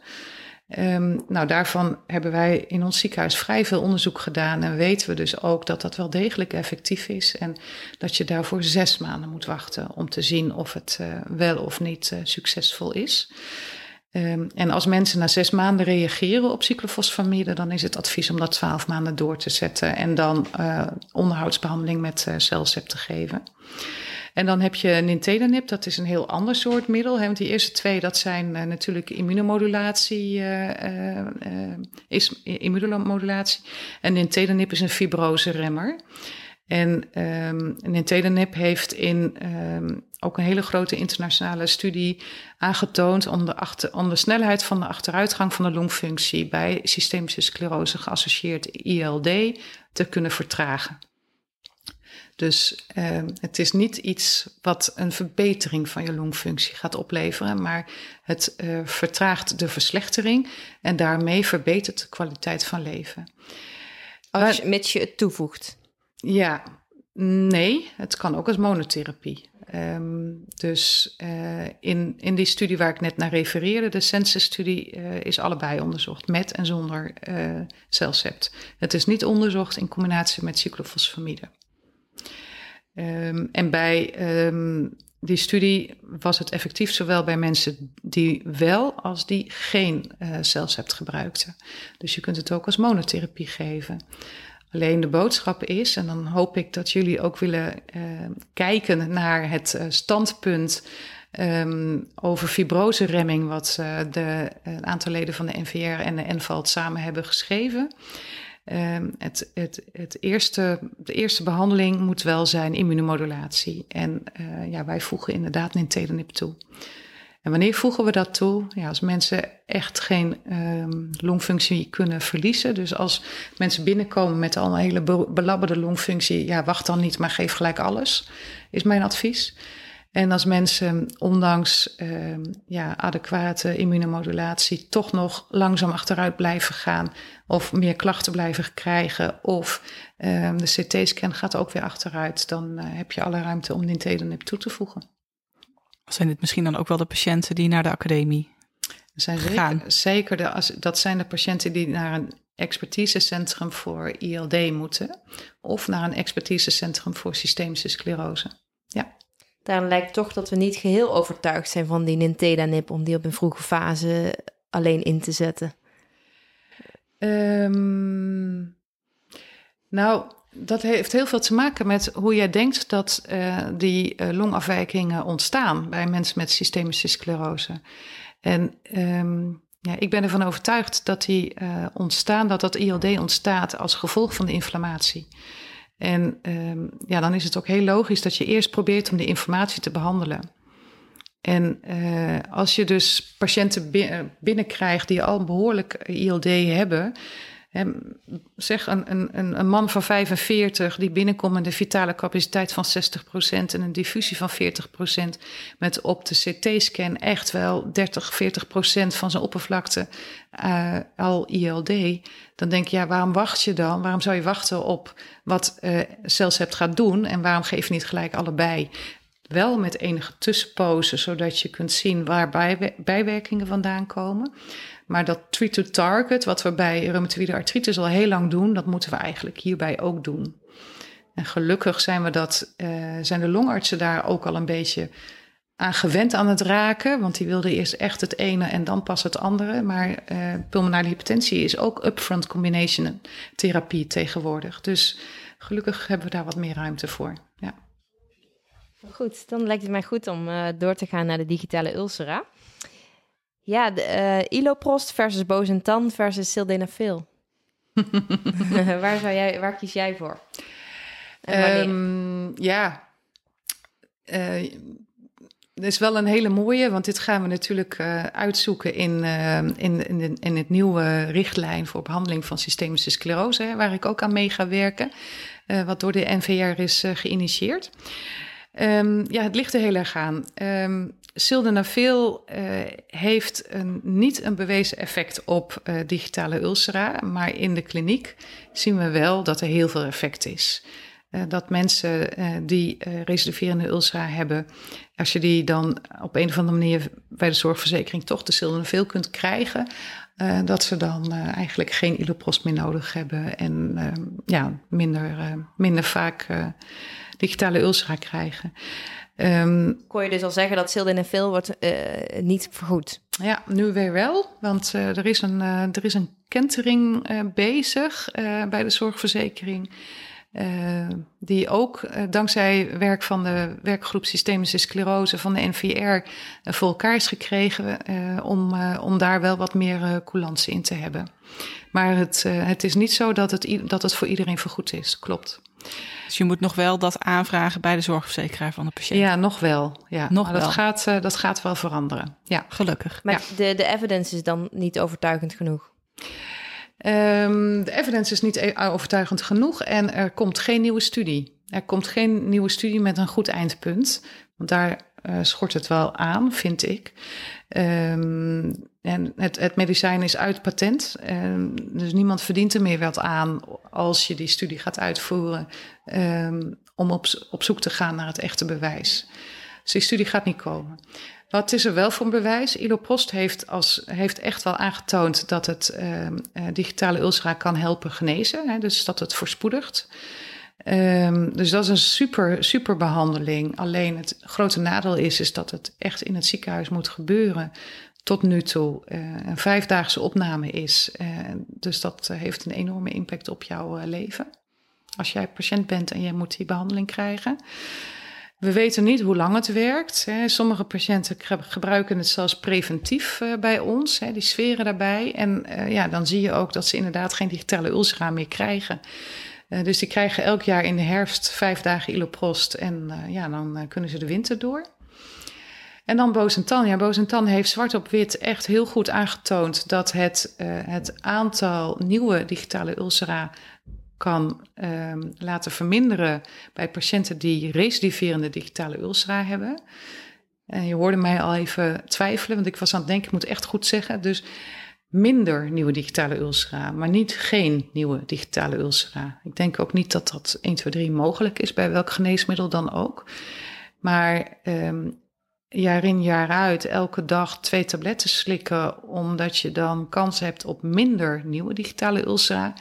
Um, nou, daarvan hebben wij in ons ziekenhuis vrij veel onderzoek gedaan en weten we dus ook dat dat wel degelijk effectief is en dat je daarvoor zes maanden moet wachten om te zien of het uh, wel of niet uh, succesvol is. Um, en als mensen na zes maanden reageren op cyclofosfamide, dan is het advies om dat twaalf maanden door te zetten en dan uh, onderhoudsbehandeling met celcep te geven. En dan heb je nintedanib, dat is een heel ander soort middel. Want die eerste twee, dat zijn uh, natuurlijk immunomodulatie, uh, is immunomodulatie. En nintedanib is een fibroseremmer. En um, nintedanib heeft in um, ook een hele grote internationale studie aangetoond om de, achter, om de snelheid van de achteruitgang van de longfunctie bij systemische sclerose geassocieerd ILD te kunnen vertragen. Dus uh, het is niet iets wat een verbetering van je longfunctie gaat opleveren, maar het uh, vertraagt de verslechtering en daarmee verbetert de kwaliteit van leven. Als je, mits je het toevoegt? Ja, nee, het kan ook als monotherapie. Um, dus uh, in, in die studie waar ik net naar refereerde, de Census-studie, uh, is allebei onderzocht, met en zonder uh, celcept. Het is niet onderzocht in combinatie met cyclofosfamide. Um, en bij um, die studie was het effectief zowel bij mensen die wel als die geen uh, celcept gebruikten. Dus je kunt het ook als monotherapie geven. Alleen de boodschap is, en dan hoop ik dat jullie ook willen uh, kijken naar het uh, standpunt ehm, over fibroseremming, wat uh, de, een aantal leden van de NVR en de NVALT samen hebben geschreven. Um, het, het, het eerste, de eerste behandeling moet wel zijn immunomodulatie. En uh, ja, wij voegen inderdaad nintedanib toe. En wanneer voegen we dat toe? Ja, als mensen echt geen um, longfunctie kunnen verliezen. Dus als mensen binnenkomen met al een hele belabberde longfunctie, ja, wacht dan niet, maar geef gelijk alles, is mijn advies. En als mensen ondanks uh, ja, adequate immunomodulatie toch nog langzaam achteruit blijven gaan of meer klachten blijven krijgen of uh, de CT-scan gaat ook weer achteruit, dan uh, heb je alle ruimte om nintedanib toe te voegen. Zijn dit misschien dan ook wel de patiënten die naar de academie zijn gaan? Zeker, zeker de, als, dat zijn de patiënten die naar een expertisecentrum voor ILD moeten of naar een expertisecentrum voor systemische sclerose. Ja. Daarom lijkt toch dat we niet geheel overtuigd zijn van die Nintedanib om die op een vroege fase alleen in te zetten. Um, nou, dat heeft heel veel te maken met hoe jij denkt dat uh, die uh, longafwijkingen ontstaan bij mensen met systemische sclerose. En um, ja, ik ben ervan overtuigd dat die uh, ontstaan, dat dat ILD ontstaat als gevolg van de inflammatie. En um, ja, dan is het ook heel logisch dat je eerst probeert om de informatie te behandelen. En als je dus patiënten binnenkrijgt die al behoorlijk ILD hebben, zeg een, een, een man van 45 die binnenkomt met een vitale capaciteit van 60% en een diffusie van 40%, met op de CT-scan echt wel 30, 40% van zijn oppervlakte al ILD. Dan denk je, ja, waarom wacht je dan? Waarom zou je wachten op wat uh, CellCept gaat doen en waarom geef je niet gelijk allebei? Wel met enige tussenpozen, zodat je kunt zien waar bijwerkingen vandaan komen. Maar dat treat to target, wat we bij reumatoïde artritis al heel lang doen, dat moeten we eigenlijk hierbij ook doen. En gelukkig zijn, we dat, uh, zijn de longartsen daar ook al een beetje aan gewend aan het raken. Want die wilden eerst echt het ene en dan pas het andere. Maar uh, pulmonale hypertensie is ook upfront combination therapie tegenwoordig. Dus gelukkig hebben we daar wat meer ruimte voor. Ja. Goed, dan lijkt het mij goed om uh, door te gaan naar de digitale ulcera. Ja, de, uh, Iloprost versus Bozentan versus Sildenafil. waar, zou jij, waar kies jij voor? Um, ja, uh, is wel een hele mooie, want dit gaan we natuurlijk uh, uitzoeken in, uh, in, in, in, het nieuwe richtlijn voor behandeling van systemische sclerose, hè, waar ik ook aan mee ga werken, wat door de NVR is geïnitieerd. Um, ja, het ligt er heel erg aan. Um, Sildenafil uh, heeft een, niet een bewezen effect op uh, digitale ulcera, maar in de kliniek zien we wel dat er heel veel effect is. Uh, dat mensen die recidiverende ulcera hebben, als je die dan op een of andere manier bij de zorgverzekering toch de sildenafil kunt krijgen, dat ze dan eigenlijk geen iloprost meer nodig hebben en ja, minder, minder vaak digitale ulcera krijgen. Um, Kon je dus al zeggen dat sildenafil wordt uh, niet vergoed? Ja, nu weer wel, want uh, er, is een, uh, er is een kentering bezig bij de zorgverzekering. Die ook dankzij werk van de werkgroep Systemische Sclerose van de NVR voor elkaar is gekregen om, om daar wel wat meer coulantie in te hebben. Maar het, het is niet zo dat het, dat het voor iedereen vergoed is, klopt. Dus je moet nog wel dat aanvragen bij de zorgverzekeraar van de patiënt. Ja, nog wel. Ja. Nog maar wel. Dat, gaat, uh, dat gaat wel veranderen. Ja. Gelukkig. Maar de, de evidence is dan niet overtuigend genoeg? Um, de evidence is niet e- overtuigend genoeg en er komt geen nieuwe studie. Er komt geen nieuwe studie met een goed eindpunt. Want daar uh, schort het wel aan, vind ik. Um, en het, het, medicijn is uit patent. Um, dus niemand verdient er meer wat aan als je die studie gaat uitvoeren. Om op, op zoek te gaan naar het echte bewijs. Dus die studie gaat niet komen. Wat is er wel voor een bewijs? Iloprost heeft, als, heeft echt wel aangetoond dat het uh, digitale ulcera kan helpen genezen. Hè, dus dat het voorspoedigt. Um, dus dat is een super, super behandeling. Alleen het grote nadeel is, is dat het echt in het ziekenhuis moet gebeuren. Tot nu toe uh, een vijfdaagse opname is. Uh, dus dat heeft een enorme impact op jouw leven. Als jij patiënt bent en jij moet die behandeling krijgen. We weten niet hoe lang het werkt. Sommige patiënten gebruiken het zelfs preventief uh, bij ons, die sferen daarbij. En uh, ja, dan zie je ook dat ze inderdaad geen digitale ulcera meer krijgen. Uh, dus die krijgen elk jaar in de herfst vijf dagen iloprost en ja, dan kunnen ze de winter door. En dan Bosentan. Ja, Bosentan heeft zwart op wit echt heel goed aangetoond dat het, het aantal nieuwe digitale ulcera kan um, laten verminderen bij patiënten die recidiverende digitale ulcera hebben. En je hoorde mij al even twijfelen, want ik was aan het denken, ik moet echt goed zeggen. Dus minder nieuwe digitale ulcera, maar niet geen nieuwe digitale ulcera. Ik denk ook niet dat dat 1, 2, 3 mogelijk is bij welk geneesmiddel dan ook. Maar um, jaar in jaar uit elke dag twee tabletten slikken, omdat je dan kans hebt op minder nieuwe digitale ulcera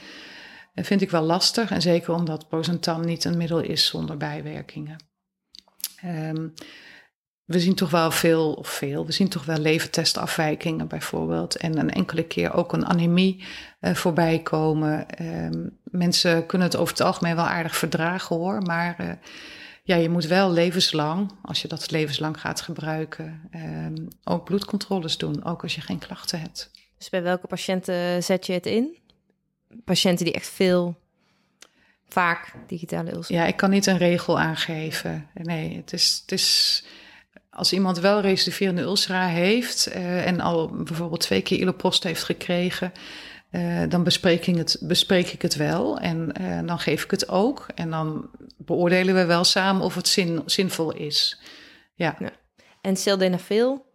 dat vind ik wel lastig. En zeker omdat Bosentan niet een middel is zonder bijwerkingen. Um, we zien toch wel veel, of veel, we zien toch wel leventestafwijkingen bijvoorbeeld. En een enkele keer ook een anemie uh, voorbij komen. Um, mensen kunnen het over het algemeen wel aardig verdragen hoor. Maar uh, ja, je moet wel levenslang, als je dat levenslang gaat gebruiken, um, ook bloedcontroles doen. Ook als je geen klachten hebt. Dus bij welke patiënten zet je het in? Patiënten die echt veel, vaak digitale ulcera? Ja, ik kan niet een regel aangeven. Nee, het is, het is als iemand wel recidiverende ulcera heeft uh, en al bijvoorbeeld twee keer iloprost heeft gekregen, uh, dan bespreek ik, het, bespreek ik het wel en uh, dan geef ik het ook. En dan beoordelen we wel samen of het zin, zinvol is. Ja. ja. En sildenafil?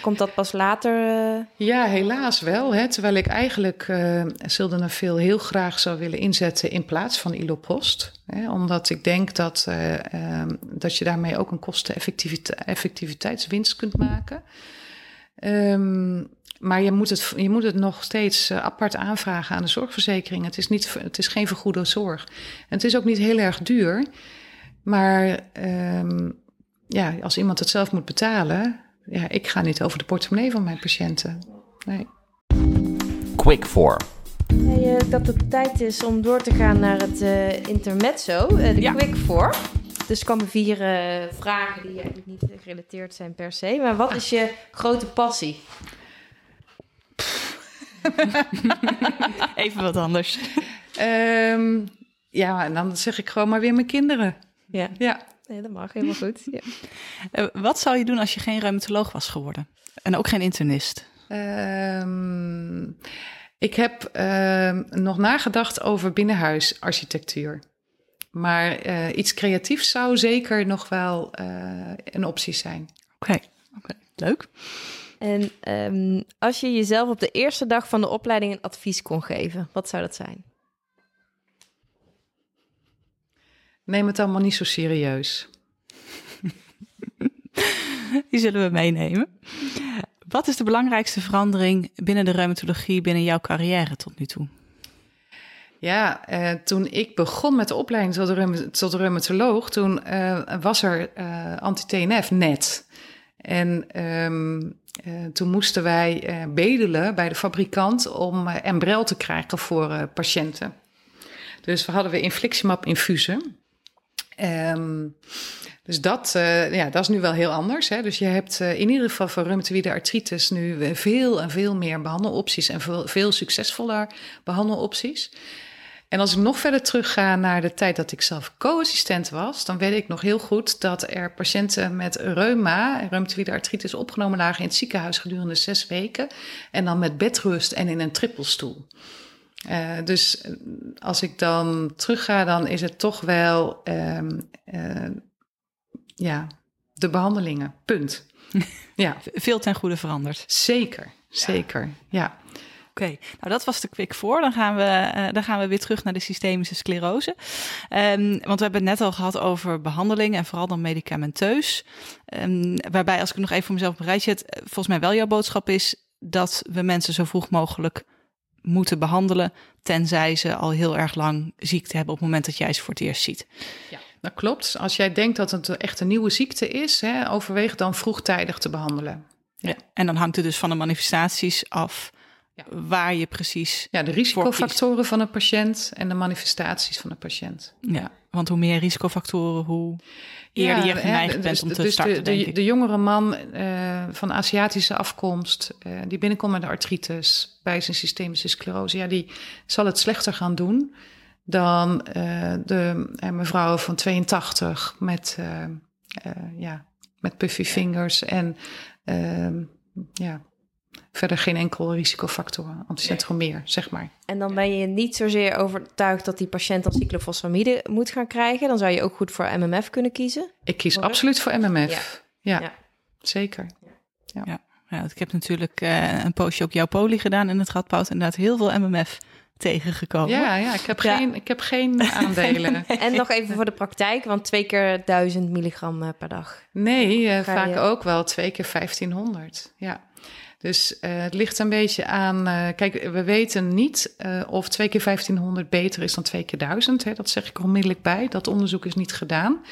Komt dat pas later? Uh... Ja, helaas wel. Hè? Terwijl ik eigenlijk uh, sildenafil heel graag zou willen inzetten in plaats van iloprost. Hè? Omdat ik denk dat, uh, um, dat je daarmee ook een kosteneffectiviteitswinst kunt maken. Um, maar je moet, het, je moet het nog steeds apart aanvragen aan de zorgverzekering. Het is, niet, het is geen vergoede zorg. En het is ook niet heel erg duur. Maar um, ja, als iemand het zelf moet betalen, ja, ik ga niet over de portemonnee van mijn patiënten. Nee. Quick for. Hey, uh, dat het tijd is om door te gaan naar het uh, intermezzo, uh, de quick for. Dus er komen vier vragen die eigenlijk niet gerelateerd zijn per se. Maar wat is je grote passie? Even wat anders. Um, ja, en dan zeg ik gewoon maar weer mijn kinderen. Ja. ja. Nee, dat mag helemaal goed. Ja. Uh, wat zou je doen als je geen reumatoloog was geworden? En ook geen internist? Um, ik heb uh, nog nagedacht over binnenhuisarchitectuur. Maar uh, iets creatiefs zou zeker nog wel eh, een optie zijn. Oké, okay. okay. leuk. En um, als je jezelf op de eerste dag van de opleiding een advies kon geven, wat zou dat zijn? Neem het allemaal niet zo serieus. Die zullen we meenemen. Wat is de belangrijkste verandering binnen de reumatologie binnen jouw carrière tot nu toe? Ja, eh, toen ik begon met de opleiding tot, reum tot reumatoloog, toen uh, was er uh, anti-TNF net. En um, toen moesten wij bedelen bij de fabrikant om Embrel te krijgen voor patiënten. Dus we hadden we infliximab infusen. Um, dus dat, uh, ja, dat is nu wel heel anders. Hè? Dus je hebt uh, in ieder geval voor reumatoïde artritis nu veel en veel meer behandelopties en veel, veel succesvoller behandelopties. En als ik nog verder terugga naar de tijd dat ik zelf co-assistent was, dan weet ik nog heel goed dat er patiënten met reuma, reumatoïde artritis, opgenomen lagen in het ziekenhuis gedurende zes weken. En dan met bedrust en in een trippelstoel. Uh, dus eh, als ik dan terugga, dan is het toch wel um, uh, ja, de behandelingen. Punt. ja. Veel ten goede veranderd. Zeker, zeker. Ja. ja. Oké, okay. nou dat was de quick voor. Dan gaan we, uh, dan gaan we weer terug naar de systemische sclerose. Um, want we hebben het net al gehad over behandeling en vooral dan medicamenteus. Um, waarbij, als ik nog even voor mezelf rijtje zet, volgens mij wel jouw boodschap is dat we mensen zo vroeg mogelijk moeten behandelen, tenzij ze al heel erg lang ziekte hebben op het moment dat jij ze voor het eerst ziet. Ja, dat klopt. Als jij denkt dat het echt een nieuwe ziekte is, hè, overweeg dan vroegtijdig te behandelen. Ja. ja. en dan hangt het dus van de manifestaties af Ja. waar je precies... Ja, de risicofactoren van een patiënt en de manifestaties van een patiënt. Ja, want hoe meer risicofactoren, hoe eerder je geneigd hè, bent dus- om te dus starten, de, denk de, ik. de jongere man eh, van Aziatische afkomst, eh, die binnenkomt met de artritis bij zijn systemische sclerose, ja, die zal het slechter gaan doen dan eh, de mevrouw van 82 met, ja, met puffy fingers en ehm, ja, verder geen enkel risicofactor, anticentromeer, zeg maar. En dan ben je niet zozeer overtuigd dat die patiënt dan cyclofosfamide moet gaan krijgen. Dan zou je ook goed voor MMF kunnen kiezen. Ik kies Voor absoluut voor MMF. Ja, Ja. zeker. Ja, want ik heb natuurlijk eh, een poosje op jouw poli gedaan en het Radboud inderdaad heel veel MMF tegengekomen. Ja, ja, ik heb Ja. geen, ik heb geen aandelen. En nog even voor de praktijk, want twee keer 1000 milligram eh, per dag. Nee, eh, vaak je- ook wel twee keer 1500. Ja. Dus eh, het ligt een beetje aan. eh, kijk, we weten niet eh, of twee keer 1500 beter is dan twee keer 1000. Hè. Dat zeg ik onmiddellijk bij. Dat onderzoek is niet gedaan.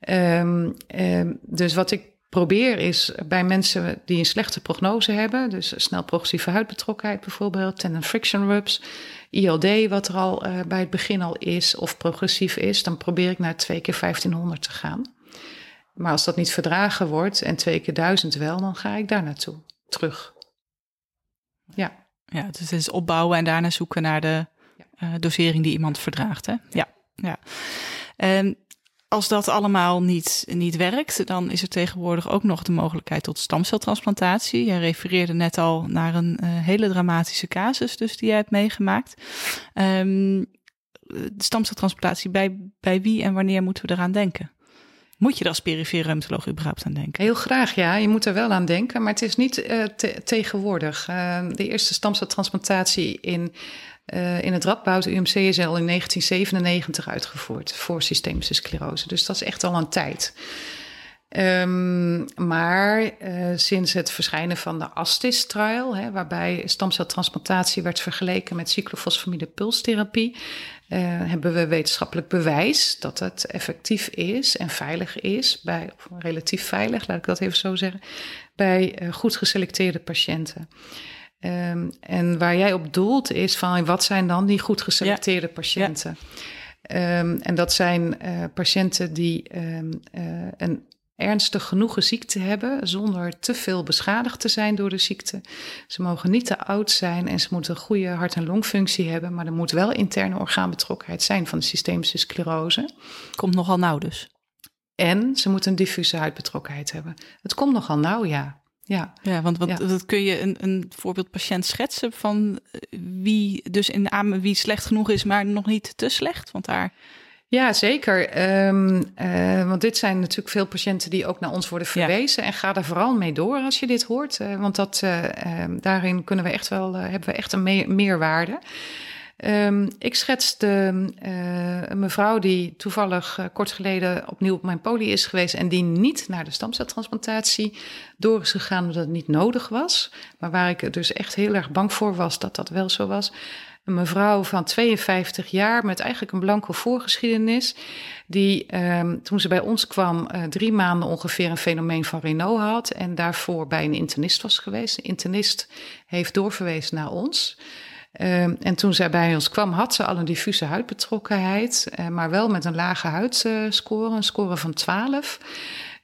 Ehm, ehm, dus wat ik probeer is bij mensen die een slechte prognose hebben, dus snel progressieve huidbetrokkenheid bijvoorbeeld, tendon friction rubs, ILD wat er al bij het begin al is of progressief is, dan probeer ik naar twee keer 1500 te gaan. Maar als dat niet verdragen wordt en twee keer 1000 wel, dan ga ik daar naartoe terug. Ja. Ja, dus het is opbouwen en daarna zoeken naar de eh, dosering die iemand verdraagt. Hè? Ja, ja. En als dat allemaal niet, niet werkt, dan is er tegenwoordig ook nog de mogelijkheid tot stamceltransplantatie. Je refereerde net al naar een eh, hele dramatische casus dus die jij hebt meegemaakt. Ehm, de stamceltransplantatie, bij, bij wie en wanneer moeten we eraan denken? Moet je er als perifere reumatoloog überhaupt aan denken? Heel graag, ja. Je moet er wel aan denken, maar het is niet eh, te- tegenwoordig. Eh, de eerste stamceltransplantatie in, eh, in het Radboud UMC is al in 1997 uitgevoerd voor systemische sclerose. Dus dat is echt al een tijd. Ehm, maar sinds het verschijnen van de ASTIS-trial, waarbij stamceltransplantatie werd vergeleken met cyclofosfamide pulstherapie, eh, hebben we wetenschappelijk bewijs dat het effectief is en veilig is, bij, of relatief veilig, laat ik dat even zo zeggen, bij eh, goed geselecteerde patiënten. Ehm, en waar jij op doelt is van wat zijn dan die goed geselecteerde patiënten? Ehm, en dat zijn eh, patiënten die ehm, eh, een ernstig genoegen ziekte hebben zonder te veel beschadigd te zijn door de ziekte. Ze mogen niet te oud zijn en ze moeten een goede hart- en longfunctie hebben, maar er moet wel interne orgaanbetrokkenheid zijn van de systemische sclerose. Komt nogal nauw dus. En ze moeten een diffuse huidbetrokkenheid hebben. Het komt nogal nauw, ja. Ja, Ja, want wat, Ja. wat kun je een, een voorbeeld patiënt schetsen van eh, wie dus in aan wie slecht genoeg is, maar nog niet te slecht? Want daar Ja, zeker. Ehm, eh, want dit zijn natuurlijk veel patiënten die ook naar ons worden Ja. verwezen. En ga er vooral mee door als je dit hoort. eh, want dat, eh, ehm, daarin kunnen we echt wel, hebben we echt een me- meerwaarde. Ehm, ik schets de, eh, een mevrouw die toevallig kort geleden opnieuw op mijn poli is geweest en die niet naar de stamceltransplantatie door is gegaan omdat het niet nodig was. Maar waar ik dus echt heel erg bang voor was dat dat wel zo was. Een mevrouw van 52 jaar met eigenlijk een blanco voorgeschiedenis. Die ehm, toen ze bij ons kwam eh, drie maanden ongeveer een fenomeen van Renault had. En daarvoor bij een internist was geweest. De internist heeft doorverwezen naar ons. Ehm, en toen zij bij ons kwam, had ze al een diffuse huidbetrokkenheid, eh, maar wel met een lage huidscore, een score van 12.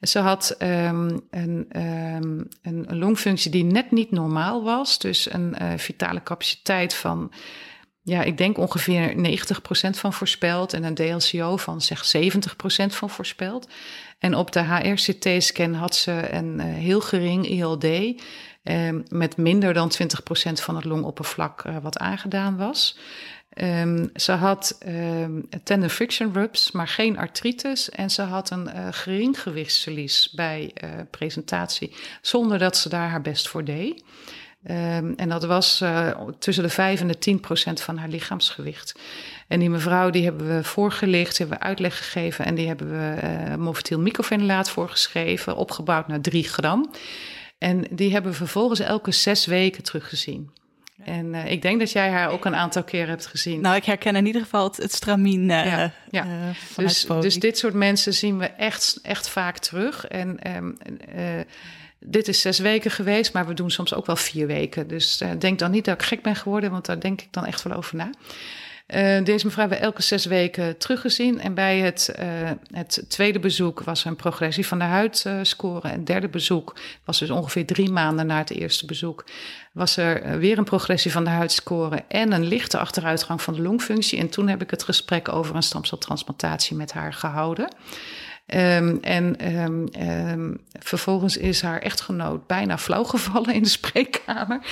Ze had een, ehm, een, een longfunctie die net niet normaal was, dus een eh, vitale capaciteit van, ja, ik denk ongeveer 90% van voorspeld en een DLCO van zeg 70% van voorspeld. En op de HRCT-scan had ze een eh, heel gering ILD. Ehm, met minder dan 20% van het longoppervlak eh, wat aangedaan was. Ehm, ze had ehm tendon friction rubs, maar geen artritis. En ze had een eh, gering gewichtsverlies bij presentatie, zonder dat ze daar haar best voor deed. Ehm, en dat was eh, tussen de 5 en de 10 procent van haar lichaamsgewicht. En die mevrouw die hebben we voorgelicht, hebben we uitleg gegeven en die hebben we uh, Mofetyl microfenolaat voorgeschreven, opgebouwd naar 3 gram. En die hebben we vervolgens elke zes weken teruggezien. En uh, ik denk dat jij haar ook een aantal keer hebt gezien. Nou, ik herken in ieder geval het, het stramien. Uh, ja, ja. Uh, dus, dus dit soort mensen zien we echt, echt vaak terug. En um, dit is zes weken geweest, maar we doen soms ook wel vier weken. Dus uh, denk dan niet dat ik gek ben geworden, want daar denk ik dan echt wel over na. Uh, deze mevrouw hebben we elke zes weken teruggezien. En bij het, uh, het tweede bezoek was een progressie van de huidscore. en het derde bezoek was dus ongeveer drie maanden na het eerste bezoek. Was er weer een progressie van de huidscore en een lichte achteruitgang van de longfunctie. En toen heb ik het gesprek over een stamceltransplantatie met haar gehouden. Um, en um, um, vervolgens is haar echtgenoot bijna flauw gevallen in de spreekkamer.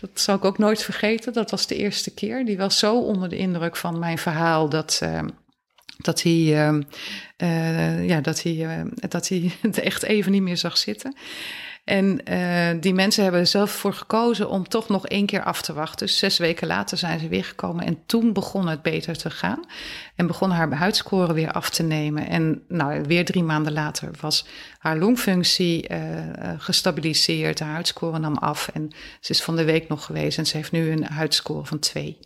Dat zal ik ook nooit vergeten. Dat was de eerste keer. Die was zo onder de indruk van mijn verhaal dat, dat hij, uh, ja, dat, hij, dat hij het echt even niet meer zag zitten. En uh, die mensen hebben er zelf voor gekozen om toch nog één keer af te wachten. Dus zes weken later zijn ze weer gekomen en toen begon het beter te gaan. En begon haar huidscore weer af te nemen. En nou, weer drie maanden later was haar longfunctie uh, gestabiliseerd. Haar huidscore nam af en ze is van de week nog geweest en ze heeft nu een huidscore van twee.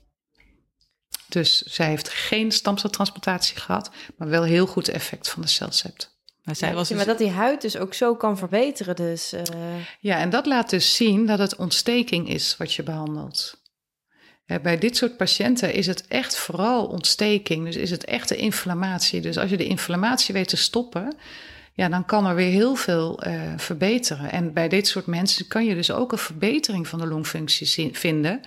Dus zij heeft geen stamceltransplantatie gehad, maar wel heel goed effect van de celcept. Maar, zij was dus... maar dat die huid dus ook zo kan verbeteren. Dus, uh... Ja, en dat laat dus zien dat het ontsteking is wat je behandelt. Bij dit soort patiënten is het echt vooral ontsteking. Dus is het echt de inflammatie. Dus als je de inflammatie weet te stoppen, ja, dan kan er weer heel veel uh, verbeteren. En bij dit soort mensen kan je dus ook een verbetering van de longfunctie vinden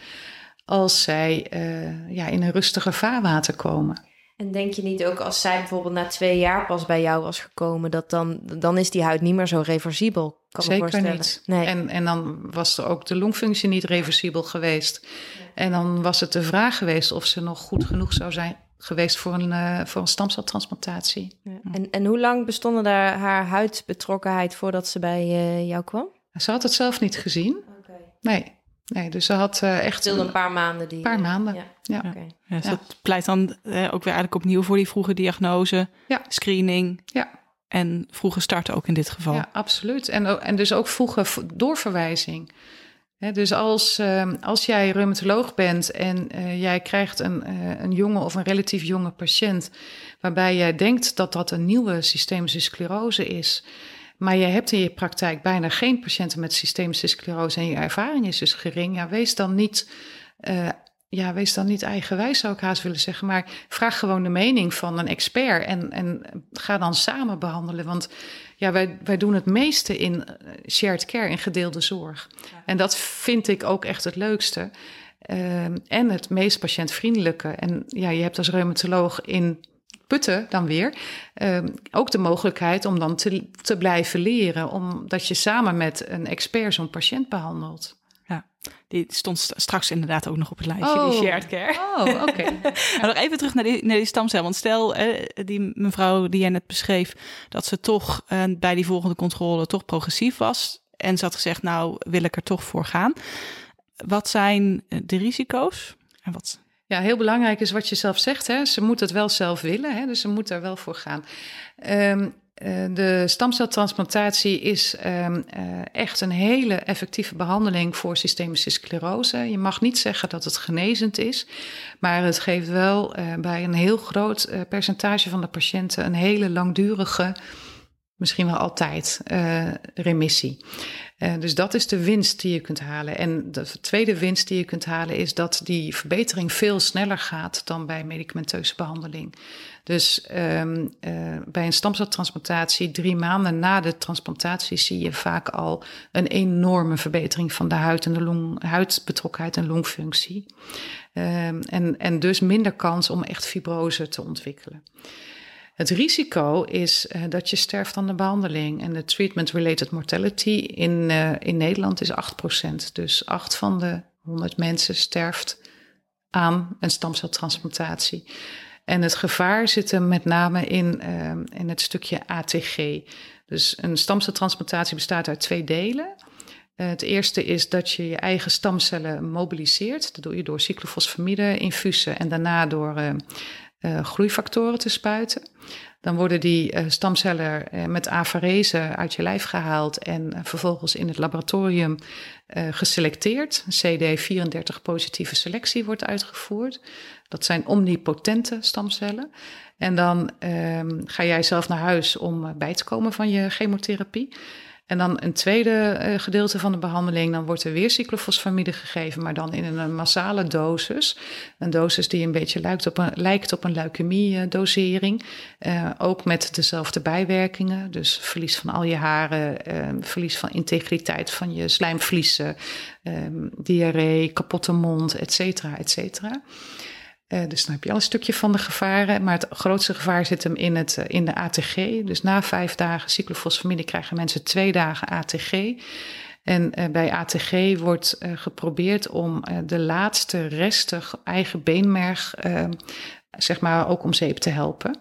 als zij uh, ja, in een rustiger vaarwater komen. En denk je niet ook als zij bijvoorbeeld na twee jaar pas bij jou was gekomen, dat dan, dan is die huid niet meer zo reversibel? Kan Zeker niet. Nee. En, en dan was er ook de longfunctie niet reversibel geweest. En dan was het de vraag geweest of ze nog goed genoeg zou zijn geweest voor een, uh, voor een stamceltransplantatie. Ja. En, en hoe lang bestonden daar haar huidbetrokkenheid voordat ze bij uh, jou kwam? Ze had het zelf niet gezien. Okay. Nee. Nee, dus ze had uh, echt... een paar maanden. Die, een paar maanden, ja. ja. ja. Okay. ja dus dat pleit dan uh, ook weer eigenlijk opnieuw voor die vroege diagnose, screening. Ja. En vroege starten ook in dit geval. Ja, absoluut. En, en dus ook vroege doorverwijzing. He, dus als, uh, als jij reumatoloog bent en uh, jij krijgt een, uh, een jonge of een relatief jonge patiënt, waarbij jij denkt dat dat een nieuwe systemische sclerose is, maar je hebt in je praktijk bijna geen patiënten met systemische sclerose en je ervaring is dus gering. Ja, wees dan niet, uh, ja, wees dan niet eigenwijs, zou ik haast willen zeggen. Maar vraag gewoon de mening van een expert en, en ga dan samen behandelen. Want ja, wij, wij doen het meeste in eh, shared care, in gedeelde zorg. En dat vind ik ook echt het leukste. Uh, en het meest patiëntvriendelijke. En ja, je hebt als reumatoloog in putten dan weer. Uh, ook de mogelijkheid om dan te, te blijven leren, omdat je samen met een expert zo'n patiënt behandelt. Ja, die stond straks inderdaad ook nog op het lijstje, oh. die shared care. Oh, oké. maar nog even terug naar die, naar die stamcel. Want stel, eh, die mevrouw die jij net beschreef, dat ze toch uh, bij die volgende controle toch progressief was. En ze had gezegd, nou wil ik er toch voor gaan. Wat zijn de risico's? En wat ja, heel belangrijk is wat je zelf zegt. Hè. Ze moet het wel zelf willen, hè, dus ze moet er wel voor gaan. Um, uh, de stamceltransplantatie is um, uh, echt een hele effectieve behandeling voor systemische sclerose. Je mag niet zeggen dat het genezend is, maar het geeft wel uh, bij een heel groot percentage van de patiënten een hele langdurige, misschien wel altijd, remissie. Uh, dus dat is de winst die je kunt halen. En de tweede winst die je kunt halen is dat die verbetering veel sneller gaat dan bij medicamenteuze behandeling. Dus um, uh, bij een stamceltransplantatie, drie maanden na de transplantatie, zie je vaak al een enorme verbetering van de huid en de huidbetrokkenheid en longfunctie. Um, en, en dus minder kans om echt fibrose te ontwikkelen. Het risico is uh, dat je sterft aan de behandeling. En de treatment-related mortality in, uh, in Nederland is 8%. Dus 8 van de 100 mensen sterft aan een stamceltransplantatie. En het gevaar zit hem met name in, uh, in het stukje ATG. Dus een stamceltransplantatie bestaat uit twee delen. het eerste is dat je je eigen stamcellen mobiliseert. Dat doe je door cyclofosfamide infusen en daarna door groeifactoren te spuiten. Dan worden die uh, stamcellen uh, met afarese uit je lijf gehaald en vervolgens in het laboratorium geselecteerd. CD34 positieve selectie wordt uitgevoerd. Dat zijn omnipotente stamcellen. En dan ehm, ga jij zelf naar huis om bij te komen van je chemotherapie. En dan een tweede uh, gedeelte van de behandeling, dan wordt er weer cyclofosfamide gegeven, maar dan in een massale dosis. Een dosis die een beetje lijkt op een, lijkt op een leukemie-dosering. Uh, ook met dezelfde bijwerkingen, dus verlies van al je haren, uh, verlies van integriteit van je slijmvliezen, diarree, kapotte mond, et cetera, et cetera. Uh, dus dan heb je al een stukje van de gevaren. Maar het grootste gevaar zit hem in, het, uh, in de ATG. Dus na vijf dagen cyclofosfamide krijgen mensen twee dagen ATG. En uh, bij ATG wordt geprobeerd om de laatste restig eigen beenmerg, zeg maar, ook om zeep te helpen.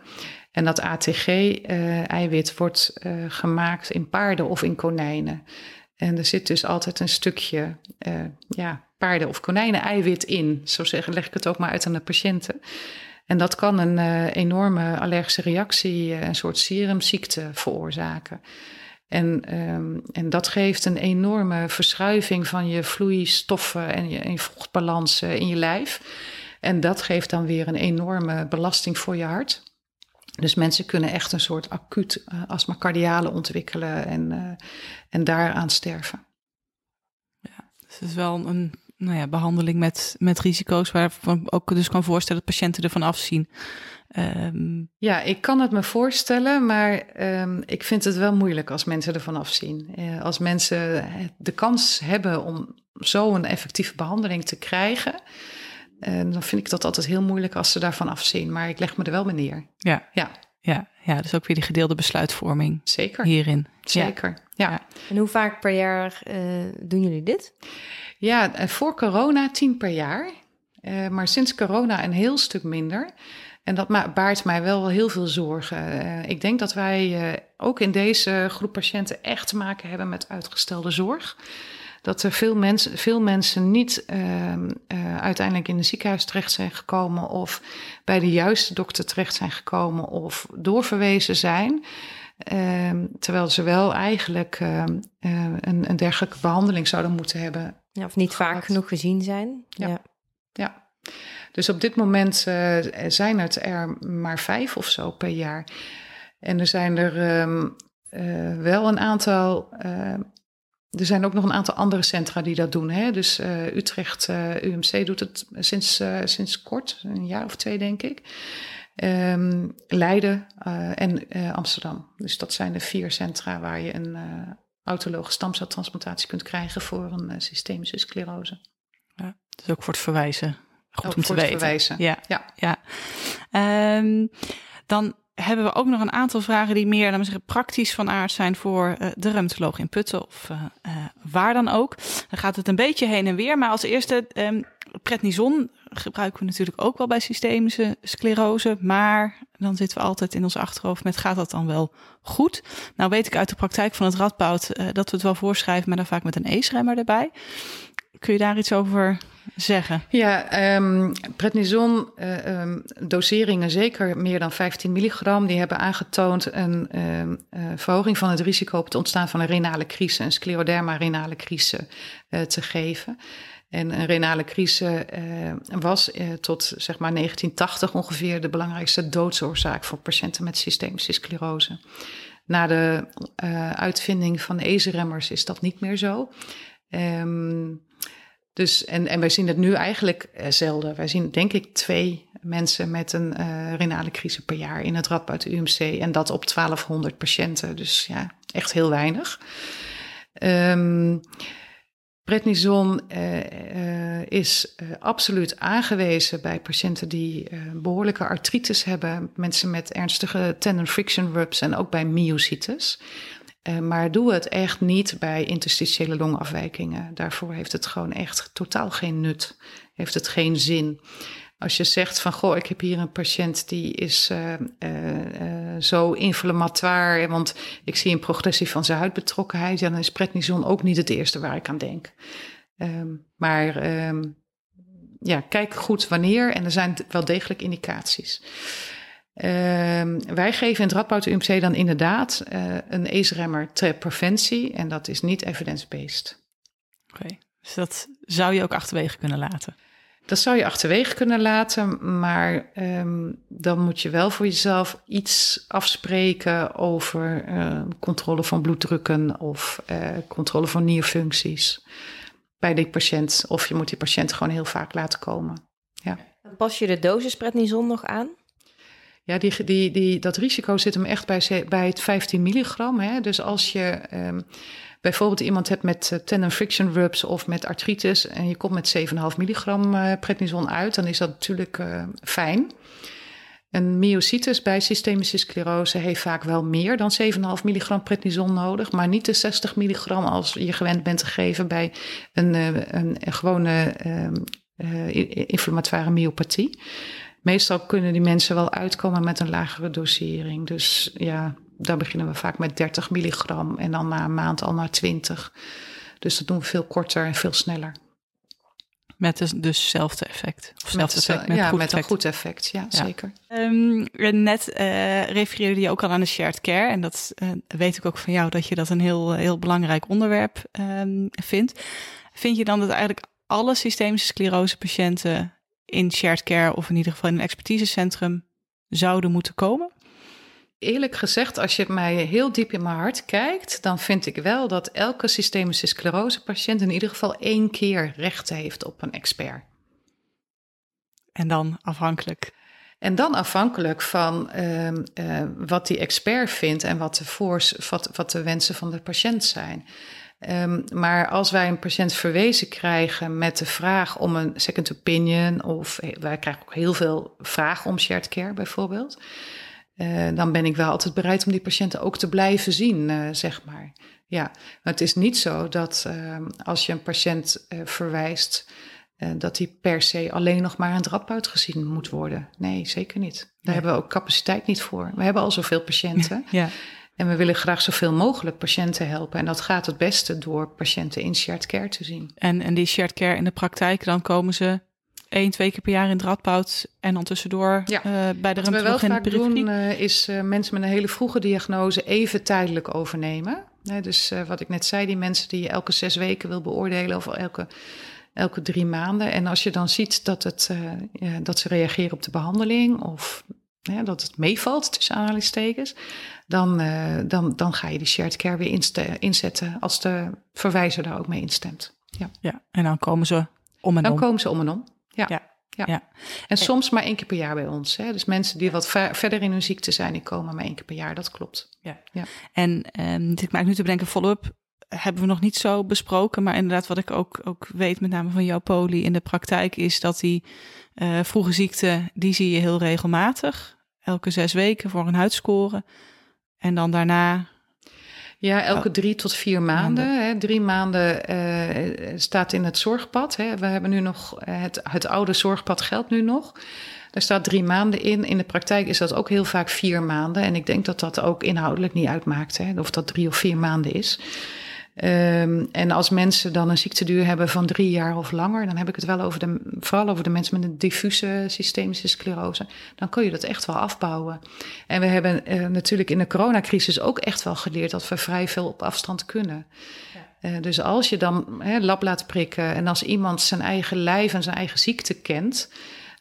En dat ATG-eiwit wordt gemaakt in paarden of in konijnen. En er zit dus altijd een stukje ja, paarden- of konijnen-eiwit in. Zo zeggen, leg ik het ook maar uit aan de patiënten. En dat kan een uh, enorme allergische reactie, uh, een soort serumziekte veroorzaken. En, um, en dat geeft een enorme verschuiving van je vloeistoffen en je, en vochtbalans uh, in je lijf. En dat geeft dan weer een enorme belasting voor je hart. Dus mensen kunnen echt een soort acuut astma cardiale ontwikkelen en, en daaraan sterven. Ja, dus het is wel een nou ja, behandeling met, met risico's, waarvan ook dus kan voorstellen dat patiënten ervan afzien. Um... Ja, ik kan het me voorstellen, maar um, ik vind het wel moeilijk als mensen ervan afzien. Uh, als mensen de kans hebben om zo een effectieve behandeling te krijgen, uh, dan vind ik dat altijd heel moeilijk als ze daarvan afzien. Maar ik leg me er wel mee neer. Ja. ja. Ja, ja, dus ook weer die gedeelde besluitvorming. Zeker. Hierin. Zeker. Ja. Ja. En hoe vaak per jaar uh, doen jullie dit? Ja, eh, voor corona tien per jaar. Uh, maar sinds corona een heel stuk minder. En dat baart mij wel heel veel zorgen. Uh, ik denk dat wij ook in deze groep patiënten echt te maken hebben met uitgestelde zorg. Dat er veel mensen, veel mensen niet ehm, uiteindelijk in een ziekenhuis terecht zijn gekomen of bij de juiste dokter terecht zijn gekomen of doorverwezen zijn. Uh, terwijl ze wel eigenlijk uh, een, een, dergelijke behandeling zouden moeten hebben. Ja, of niet vaak genoeg gezien zijn. Ja. ja. ja. Dus op dit moment uh, zijn het er maar vijf of zo per jaar. En er zijn er um, wel een aantal. er zijn ook nog een aantal andere centra die dat doen. Hè? Dus Utrecht UMC doet het sinds, sinds kort, een jaar of twee denk ik. Um, Leiden uh, en uh, Amsterdam. Dus dat zijn de vier centra waar je een uh, autologe stamceltransplantatie kunt krijgen voor een systemische sclerose. Ja, dus ook voor het verwijzen. Goed ook om te weten. Verwijzen. Ja. ja. ja. Um, dan hebben we ook nog een aantal vragen die meer dan zeggen, praktisch van aard zijn voor uh, de reumatoloog in Putten of uh, uh, waar dan ook. Dan gaat het een beetje heen en weer. Maar als eerste, um, prednison gebruiken we natuurlijk ook wel bij systemische sclerose. Maar dan zitten we altijd in ons achterhoofd met gaat dat dan wel goed? Nou weet ik uit de praktijk van het Radboud dat we het wel voorschrijven, maar dan vaak met een ACE-remmer erbij. Kun je daar iets over zeggen? Ja, um, prednison uh, um, doseringen zeker meer dan 15 milligram, die hebben aangetoond een um, uh, verhoging van het risico op het ontstaan van een renale crisis, een scleroderma renale crisis te geven. En een renale crisis was tot zeg maar 1980 ongeveer de belangrijkste doodsoorzaak voor patiënten met systemische sclerose. Na de uitvinding van de ACE-remmers is dat niet meer zo. Um, dus, en, en wij zien het nu eigenlijk zelden. Wij zien denk ik twee mensen met een renale crisis per jaar in het Radboud UMC. En dat op 1200 patiënten. Dus ja, echt heel weinig. Um, prednison uh, is absoluut aangewezen bij patiënten die behoorlijke artritis hebben. Mensen met ernstige tendon friction rubs en ook bij myositis. Uh, maar doe het echt niet bij interstitiële longafwijkingen. Daarvoor heeft het gewoon echt totaal geen nut. Heeft het geen zin. Als je zegt van, goh, ik heb hier een patiënt die is uh, uh, zo inflammatoire, want ik zie een progressie van zijn huidbetrokkenheid, dan is prednison ook niet het eerste waar ik aan denk. Um, maar um, ja, kijk goed wanneer en er zijn wel degelijk indicaties. Uh, wij geven in het Radboud UMC dan inderdaad een ACE-remmer ter preventie en dat is niet evidence-based. Oké, dus dat zou je ook achterwege kunnen laten? Dat zou je achterwege kunnen laten, maar um, dan moet je wel voor jezelf iets afspreken over uh, controle van bloeddrukken of uh, controle van nierfuncties bij die patiënt. Of je moet die patiënt gewoon heel vaak laten komen. Ja. Pas je de dosis prednison nog aan? Ja, die, die, die, dat risico zit hem echt bij, bij het 15 milligram. Hè? Dus als je um, bijvoorbeeld iemand hebt met uh, tendon friction rubs of met artritis en je komt met 7,5 milligram uh, prednison uit, dan is dat natuurlijk uh, fijn. Een myositis bij systemische sclerose heeft vaak wel meer dan 7,5 milligram prednison nodig, maar niet de 60 milligram als je gewend bent te geven bij een, een, een gewone inflammatoire myopathie meestal kunnen die mensen wel uitkomen met een lagere dosering. Dus ja, daar beginnen we vaak met 30 milligram en dan na een maand al naar 20. Dus dat doen we veel korter en veel sneller. Met dus, dus hetzelfde effect? Of met, effect, met, ja, goed met effect. een goed effect, ja, zeker. Um, net uh, refereerde je ook al aan de shared care. En dat uh, weet ik ook van jou, dat je dat een heel, heel belangrijk onderwerp um, vindt. Vind je dan dat eigenlijk alle systemische sclerose patiënten in shared care of in ieder geval in een expertisecentrum zouden moeten komen? Eerlijk gezegd, als je mij heel diep in mijn hart kijkt, dan vind ik wel dat elke systemische sclerose patiënt in ieder geval één keer recht heeft op een expert. En dan afhankelijk. En dan afhankelijk van uh, uh, wat die expert vindt en wat de, voors, wat, wat de wensen van de patiënt zijn. Um, maar als wij een patiënt verwezen krijgen met de vraag om een second opinion, of eh, wij krijgen ook heel veel vragen om shared care bijvoorbeeld, uh, dan ben ik wel altijd bereid om die patiënten ook te blijven zien, uh, zeg maar. Ja, maar het is niet zo dat uh, als je een patiënt verwijst, dat die per se alleen nog maar een drop-out gezien moet worden. Nee, zeker niet. Daar hebben we ook capaciteit niet voor. We hebben al zoveel patiënten. Ja. En we willen graag zoveel mogelijk patiënten helpen. En dat gaat het beste door patiënten in shared care te zien. En, en die shared care in de praktijk, dan komen ze één, twee keer per jaar in Radboud en dan tussendoor ja. uh, bij de Wat we wel vaak doen, uh, is uh, mensen met een hele vroege diagnose even tijdelijk overnemen. dus wat ik net zei, die mensen die je elke zes weken wil beoordelen of elke, elke drie maanden. En als je dan ziet dat, het, dat ze reageren op de behandeling of ja, dat het meevalt tussen aanhalingstekens, dan, uh, dan, dan ga je die shared care weer inzetten als de verwijzer daar ook mee instemt. Ja, ja en dan komen ze om en dan om. Dan komen ze om en om, ja. ja. ja. ja. En soms maar één keer per jaar bij ons. Hè? Dus mensen die wat ver, verder in hun ziekte zijn, die komen maar één keer per jaar. Dat klopt. Ja. ja. En um, ik maak nu te bedenken, follow-up hebben we nog niet zo besproken. Maar inderdaad, wat ik ook, ook weet, met name van jouw poli in de praktijk, is dat die uh, vroege ziekte, die zie je heel regelmatig. Elke zes weken voor een huidscore. En dan daarna. Ja, elke drie tot vier maanden. Hè. Drie maanden uh, staat in het zorgpad. Hè. We hebben nu nog het, het oude zorgpad geldt nu nog. Daar staat drie maanden in. In de praktijk is dat ook heel vaak vier maanden. En ik denk dat dat ook inhoudelijk niet uitmaakt. Hè, of dat drie of vier maanden is. Um, en als mensen dan een ziekteduur hebben van drie jaar of langer, dan heb ik het wel over de, vooral over de mensen met een diffuse systemische sclerose, dan kun je dat echt wel afbouwen. En we hebben uh, natuurlijk in de coronacrisis ook echt wel geleerd dat we vrij veel op afstand kunnen. Ja. Uh, dus als je dan hè, lab laat prikken en als iemand zijn eigen lijf en zijn eigen ziekte kent,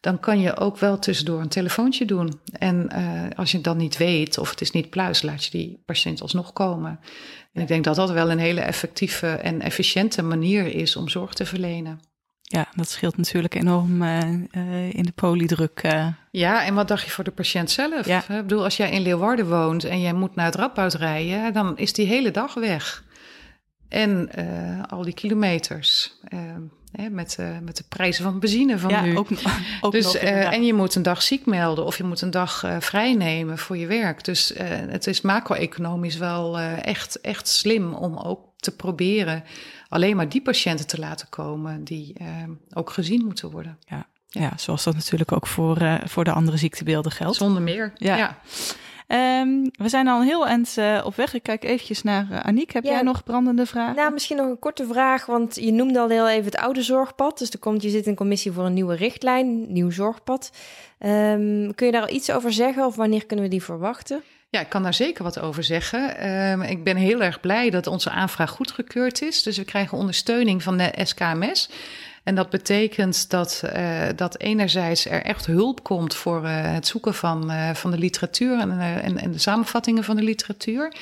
dan kan je ook wel tussendoor een telefoontje doen. En uh, als je het dan niet weet of het is niet pluis, laat je die patiënt alsnog komen. En ik denk dat dat wel een hele effectieve en efficiënte manier is om zorg te verlenen. Ja, dat scheelt natuurlijk enorm uh, uh, in de polydruk. Uh. Ja, en wat dacht je voor de patiënt zelf? Ja. Ik bedoel, als jij in Leeuwarden woont en jij moet naar het Radboud rijden, dan is die hele dag weg. En al die kilometers. Hè, met, uh, met de prijzen van benzine van ja, nu. Ook, ook dus, nog, uh, En je moet een dag ziek melden of je moet een dag uh, vrijnemen voor je werk. Dus het is macro-economisch wel echt, echt slim om ook te proberen alleen maar die patiënten te laten komen die ook gezien moeten worden. Ja. Ja. zoals dat natuurlijk ook voor, voor de andere ziektebeelden geldt. Zonder meer, ja. ja. Um, we zijn al een heel eind uh, op weg. Ik kijk eventjes naar uh, Aniek. Heb ja, jij nog brandende vragen? Nou, misschien nog een korte vraag. Want je noemde al heel even het oude zorgpad. Dus er komt, je zit in een commissie voor een nieuwe richtlijn, nieuw zorgpad. Um, kun je daar al iets over zeggen of wanneer kunnen we die verwachten? Ja, ik kan daar zeker wat over zeggen. Um, ik ben heel erg blij dat onze aanvraag goedgekeurd is. Dus we krijgen ondersteuning van de SKMS. En dat betekent dat, uh, dat enerzijds er echt hulp komt voor uh, het zoeken van, uh, van de literatuur en, en, en, de samenvattingen van de literatuur.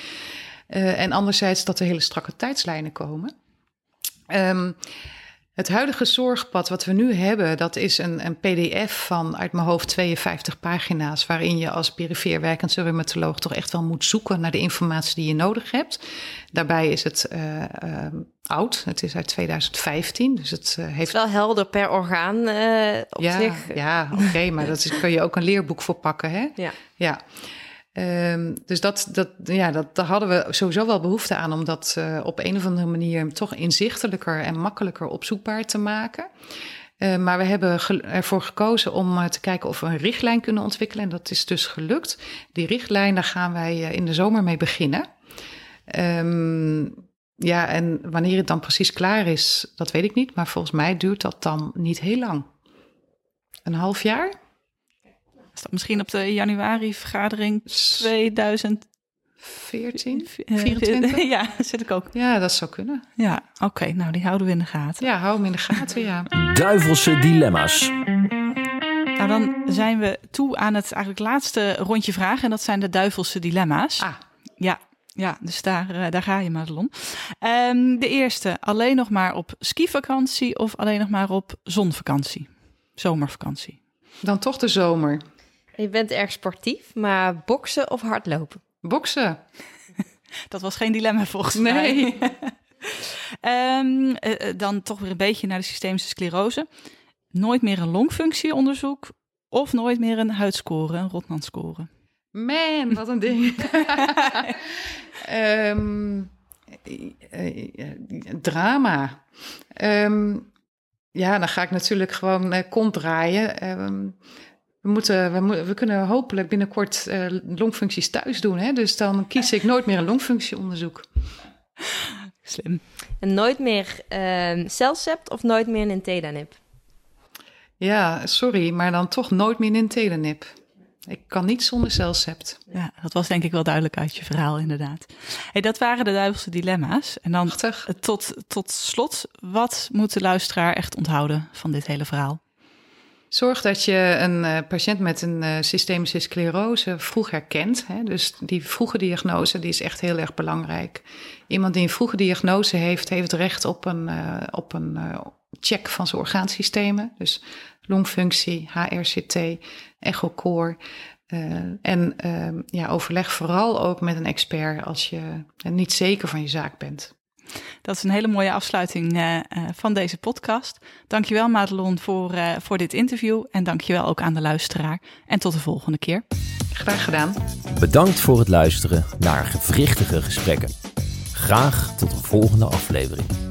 en anderzijds dat er hele strakke tijdslijnen komen. Um, het huidige zorgpad wat we nu hebben, dat is een, een pdf van uit mijn hoofd 52 pagina's, waarin je als perifeer werkend toch echt wel moet zoeken naar de informatie die je nodig hebt. Daarbij is het uh, uh, oud, het is uit 2015, dus het uh, heeft... wel helder per orgaan op ja, zich. Ja, oké, maar dat is, kun je ook een leerboek voor pakken, hè? Ja. ja. Um, dus dat, dat, ja, dat, daar hadden we sowieso wel behoefte aan om dat uh, op een of andere manier toch inzichtelijker en makkelijker opzoekbaar te maken. Uh, maar we hebben ervoor gekozen om uh, te kijken of we een richtlijn kunnen ontwikkelen. En dat is dus gelukt. Die richtlijn, daar gaan wij in de zomer mee beginnen. Um, ja, en wanneer het dan precies klaar is, dat weet ik niet. Maar volgens mij duurt dat dan niet heel lang. Een half jaar? Misschien op de januari-vergadering 2014? 24? Ja, zit ik ook. Ja, dat zou kunnen. Ja, oké. nou, die houden we in de gaten. Ja, hou hem in de gaten, ja. Duivelse dilemma's. Nou, dan zijn we toe aan het eigenlijk laatste rondje vragen. En dat zijn de duivelse dilemma's. Ah. Ja, ja, dus daar, uh, daar ga je, Madelon. Um, de eerste, alleen nog maar op skivakantie of alleen nog maar op zonvakantie? Zomervakantie. Dan toch de zomer. Je bent erg sportief, maar boksen of hardlopen? Boksen. Dat was geen dilemma volgens nee. mij. um, uh, dan toch weer een beetje naar de systemische sclerose. Nooit meer een longfunctieonderzoek of nooit meer een huidscore, een Rotman-score. Man, wat een ding. um, drama. Um, ja, dan ga ik natuurlijk gewoon uh, kont draaien. Um, we, moeten, we, mo we, kunnen hopelijk binnenkort uh, longfuncties thuis doen. Hè? Dus dan kies ik nooit meer een longfunctieonderzoek. Slim. En nooit meer uh, Celcept of nooit meer een Tedanip? Ja, sorry, maar dan toch nooit meer een Tedanip. Ik kan niet zonder Celcept. Ja, dat was denk ik wel duidelijk uit je verhaal, inderdaad. Hey, dat waren de duivelse dilemma's. En dan tot, tot slot, wat moet de luisteraar echt onthouden van dit hele verhaal? Zorg dat je een uh, patiënt met een uh, systemische sclerose vroeg herkent. Hè? Dus die vroege diagnose die is echt heel erg belangrijk. Iemand die een vroege diagnose heeft, heeft recht op een, uh, op een check van zijn orgaansystemen. Dus longfunctie, HRCT, echocore. en ja, overleg vooral ook met een expert als je niet zeker van je zaak bent. Dat is een hele mooie afsluiting uh, uh, van deze podcast. Dankjewel Madelon voor, uh, voor dit interview en dankjewel ook aan de luisteraar. En tot de volgende keer. Graag gedaan. Bedankt voor het luisteren naar gewrichtige gesprekken. Graag tot een volgende aflevering.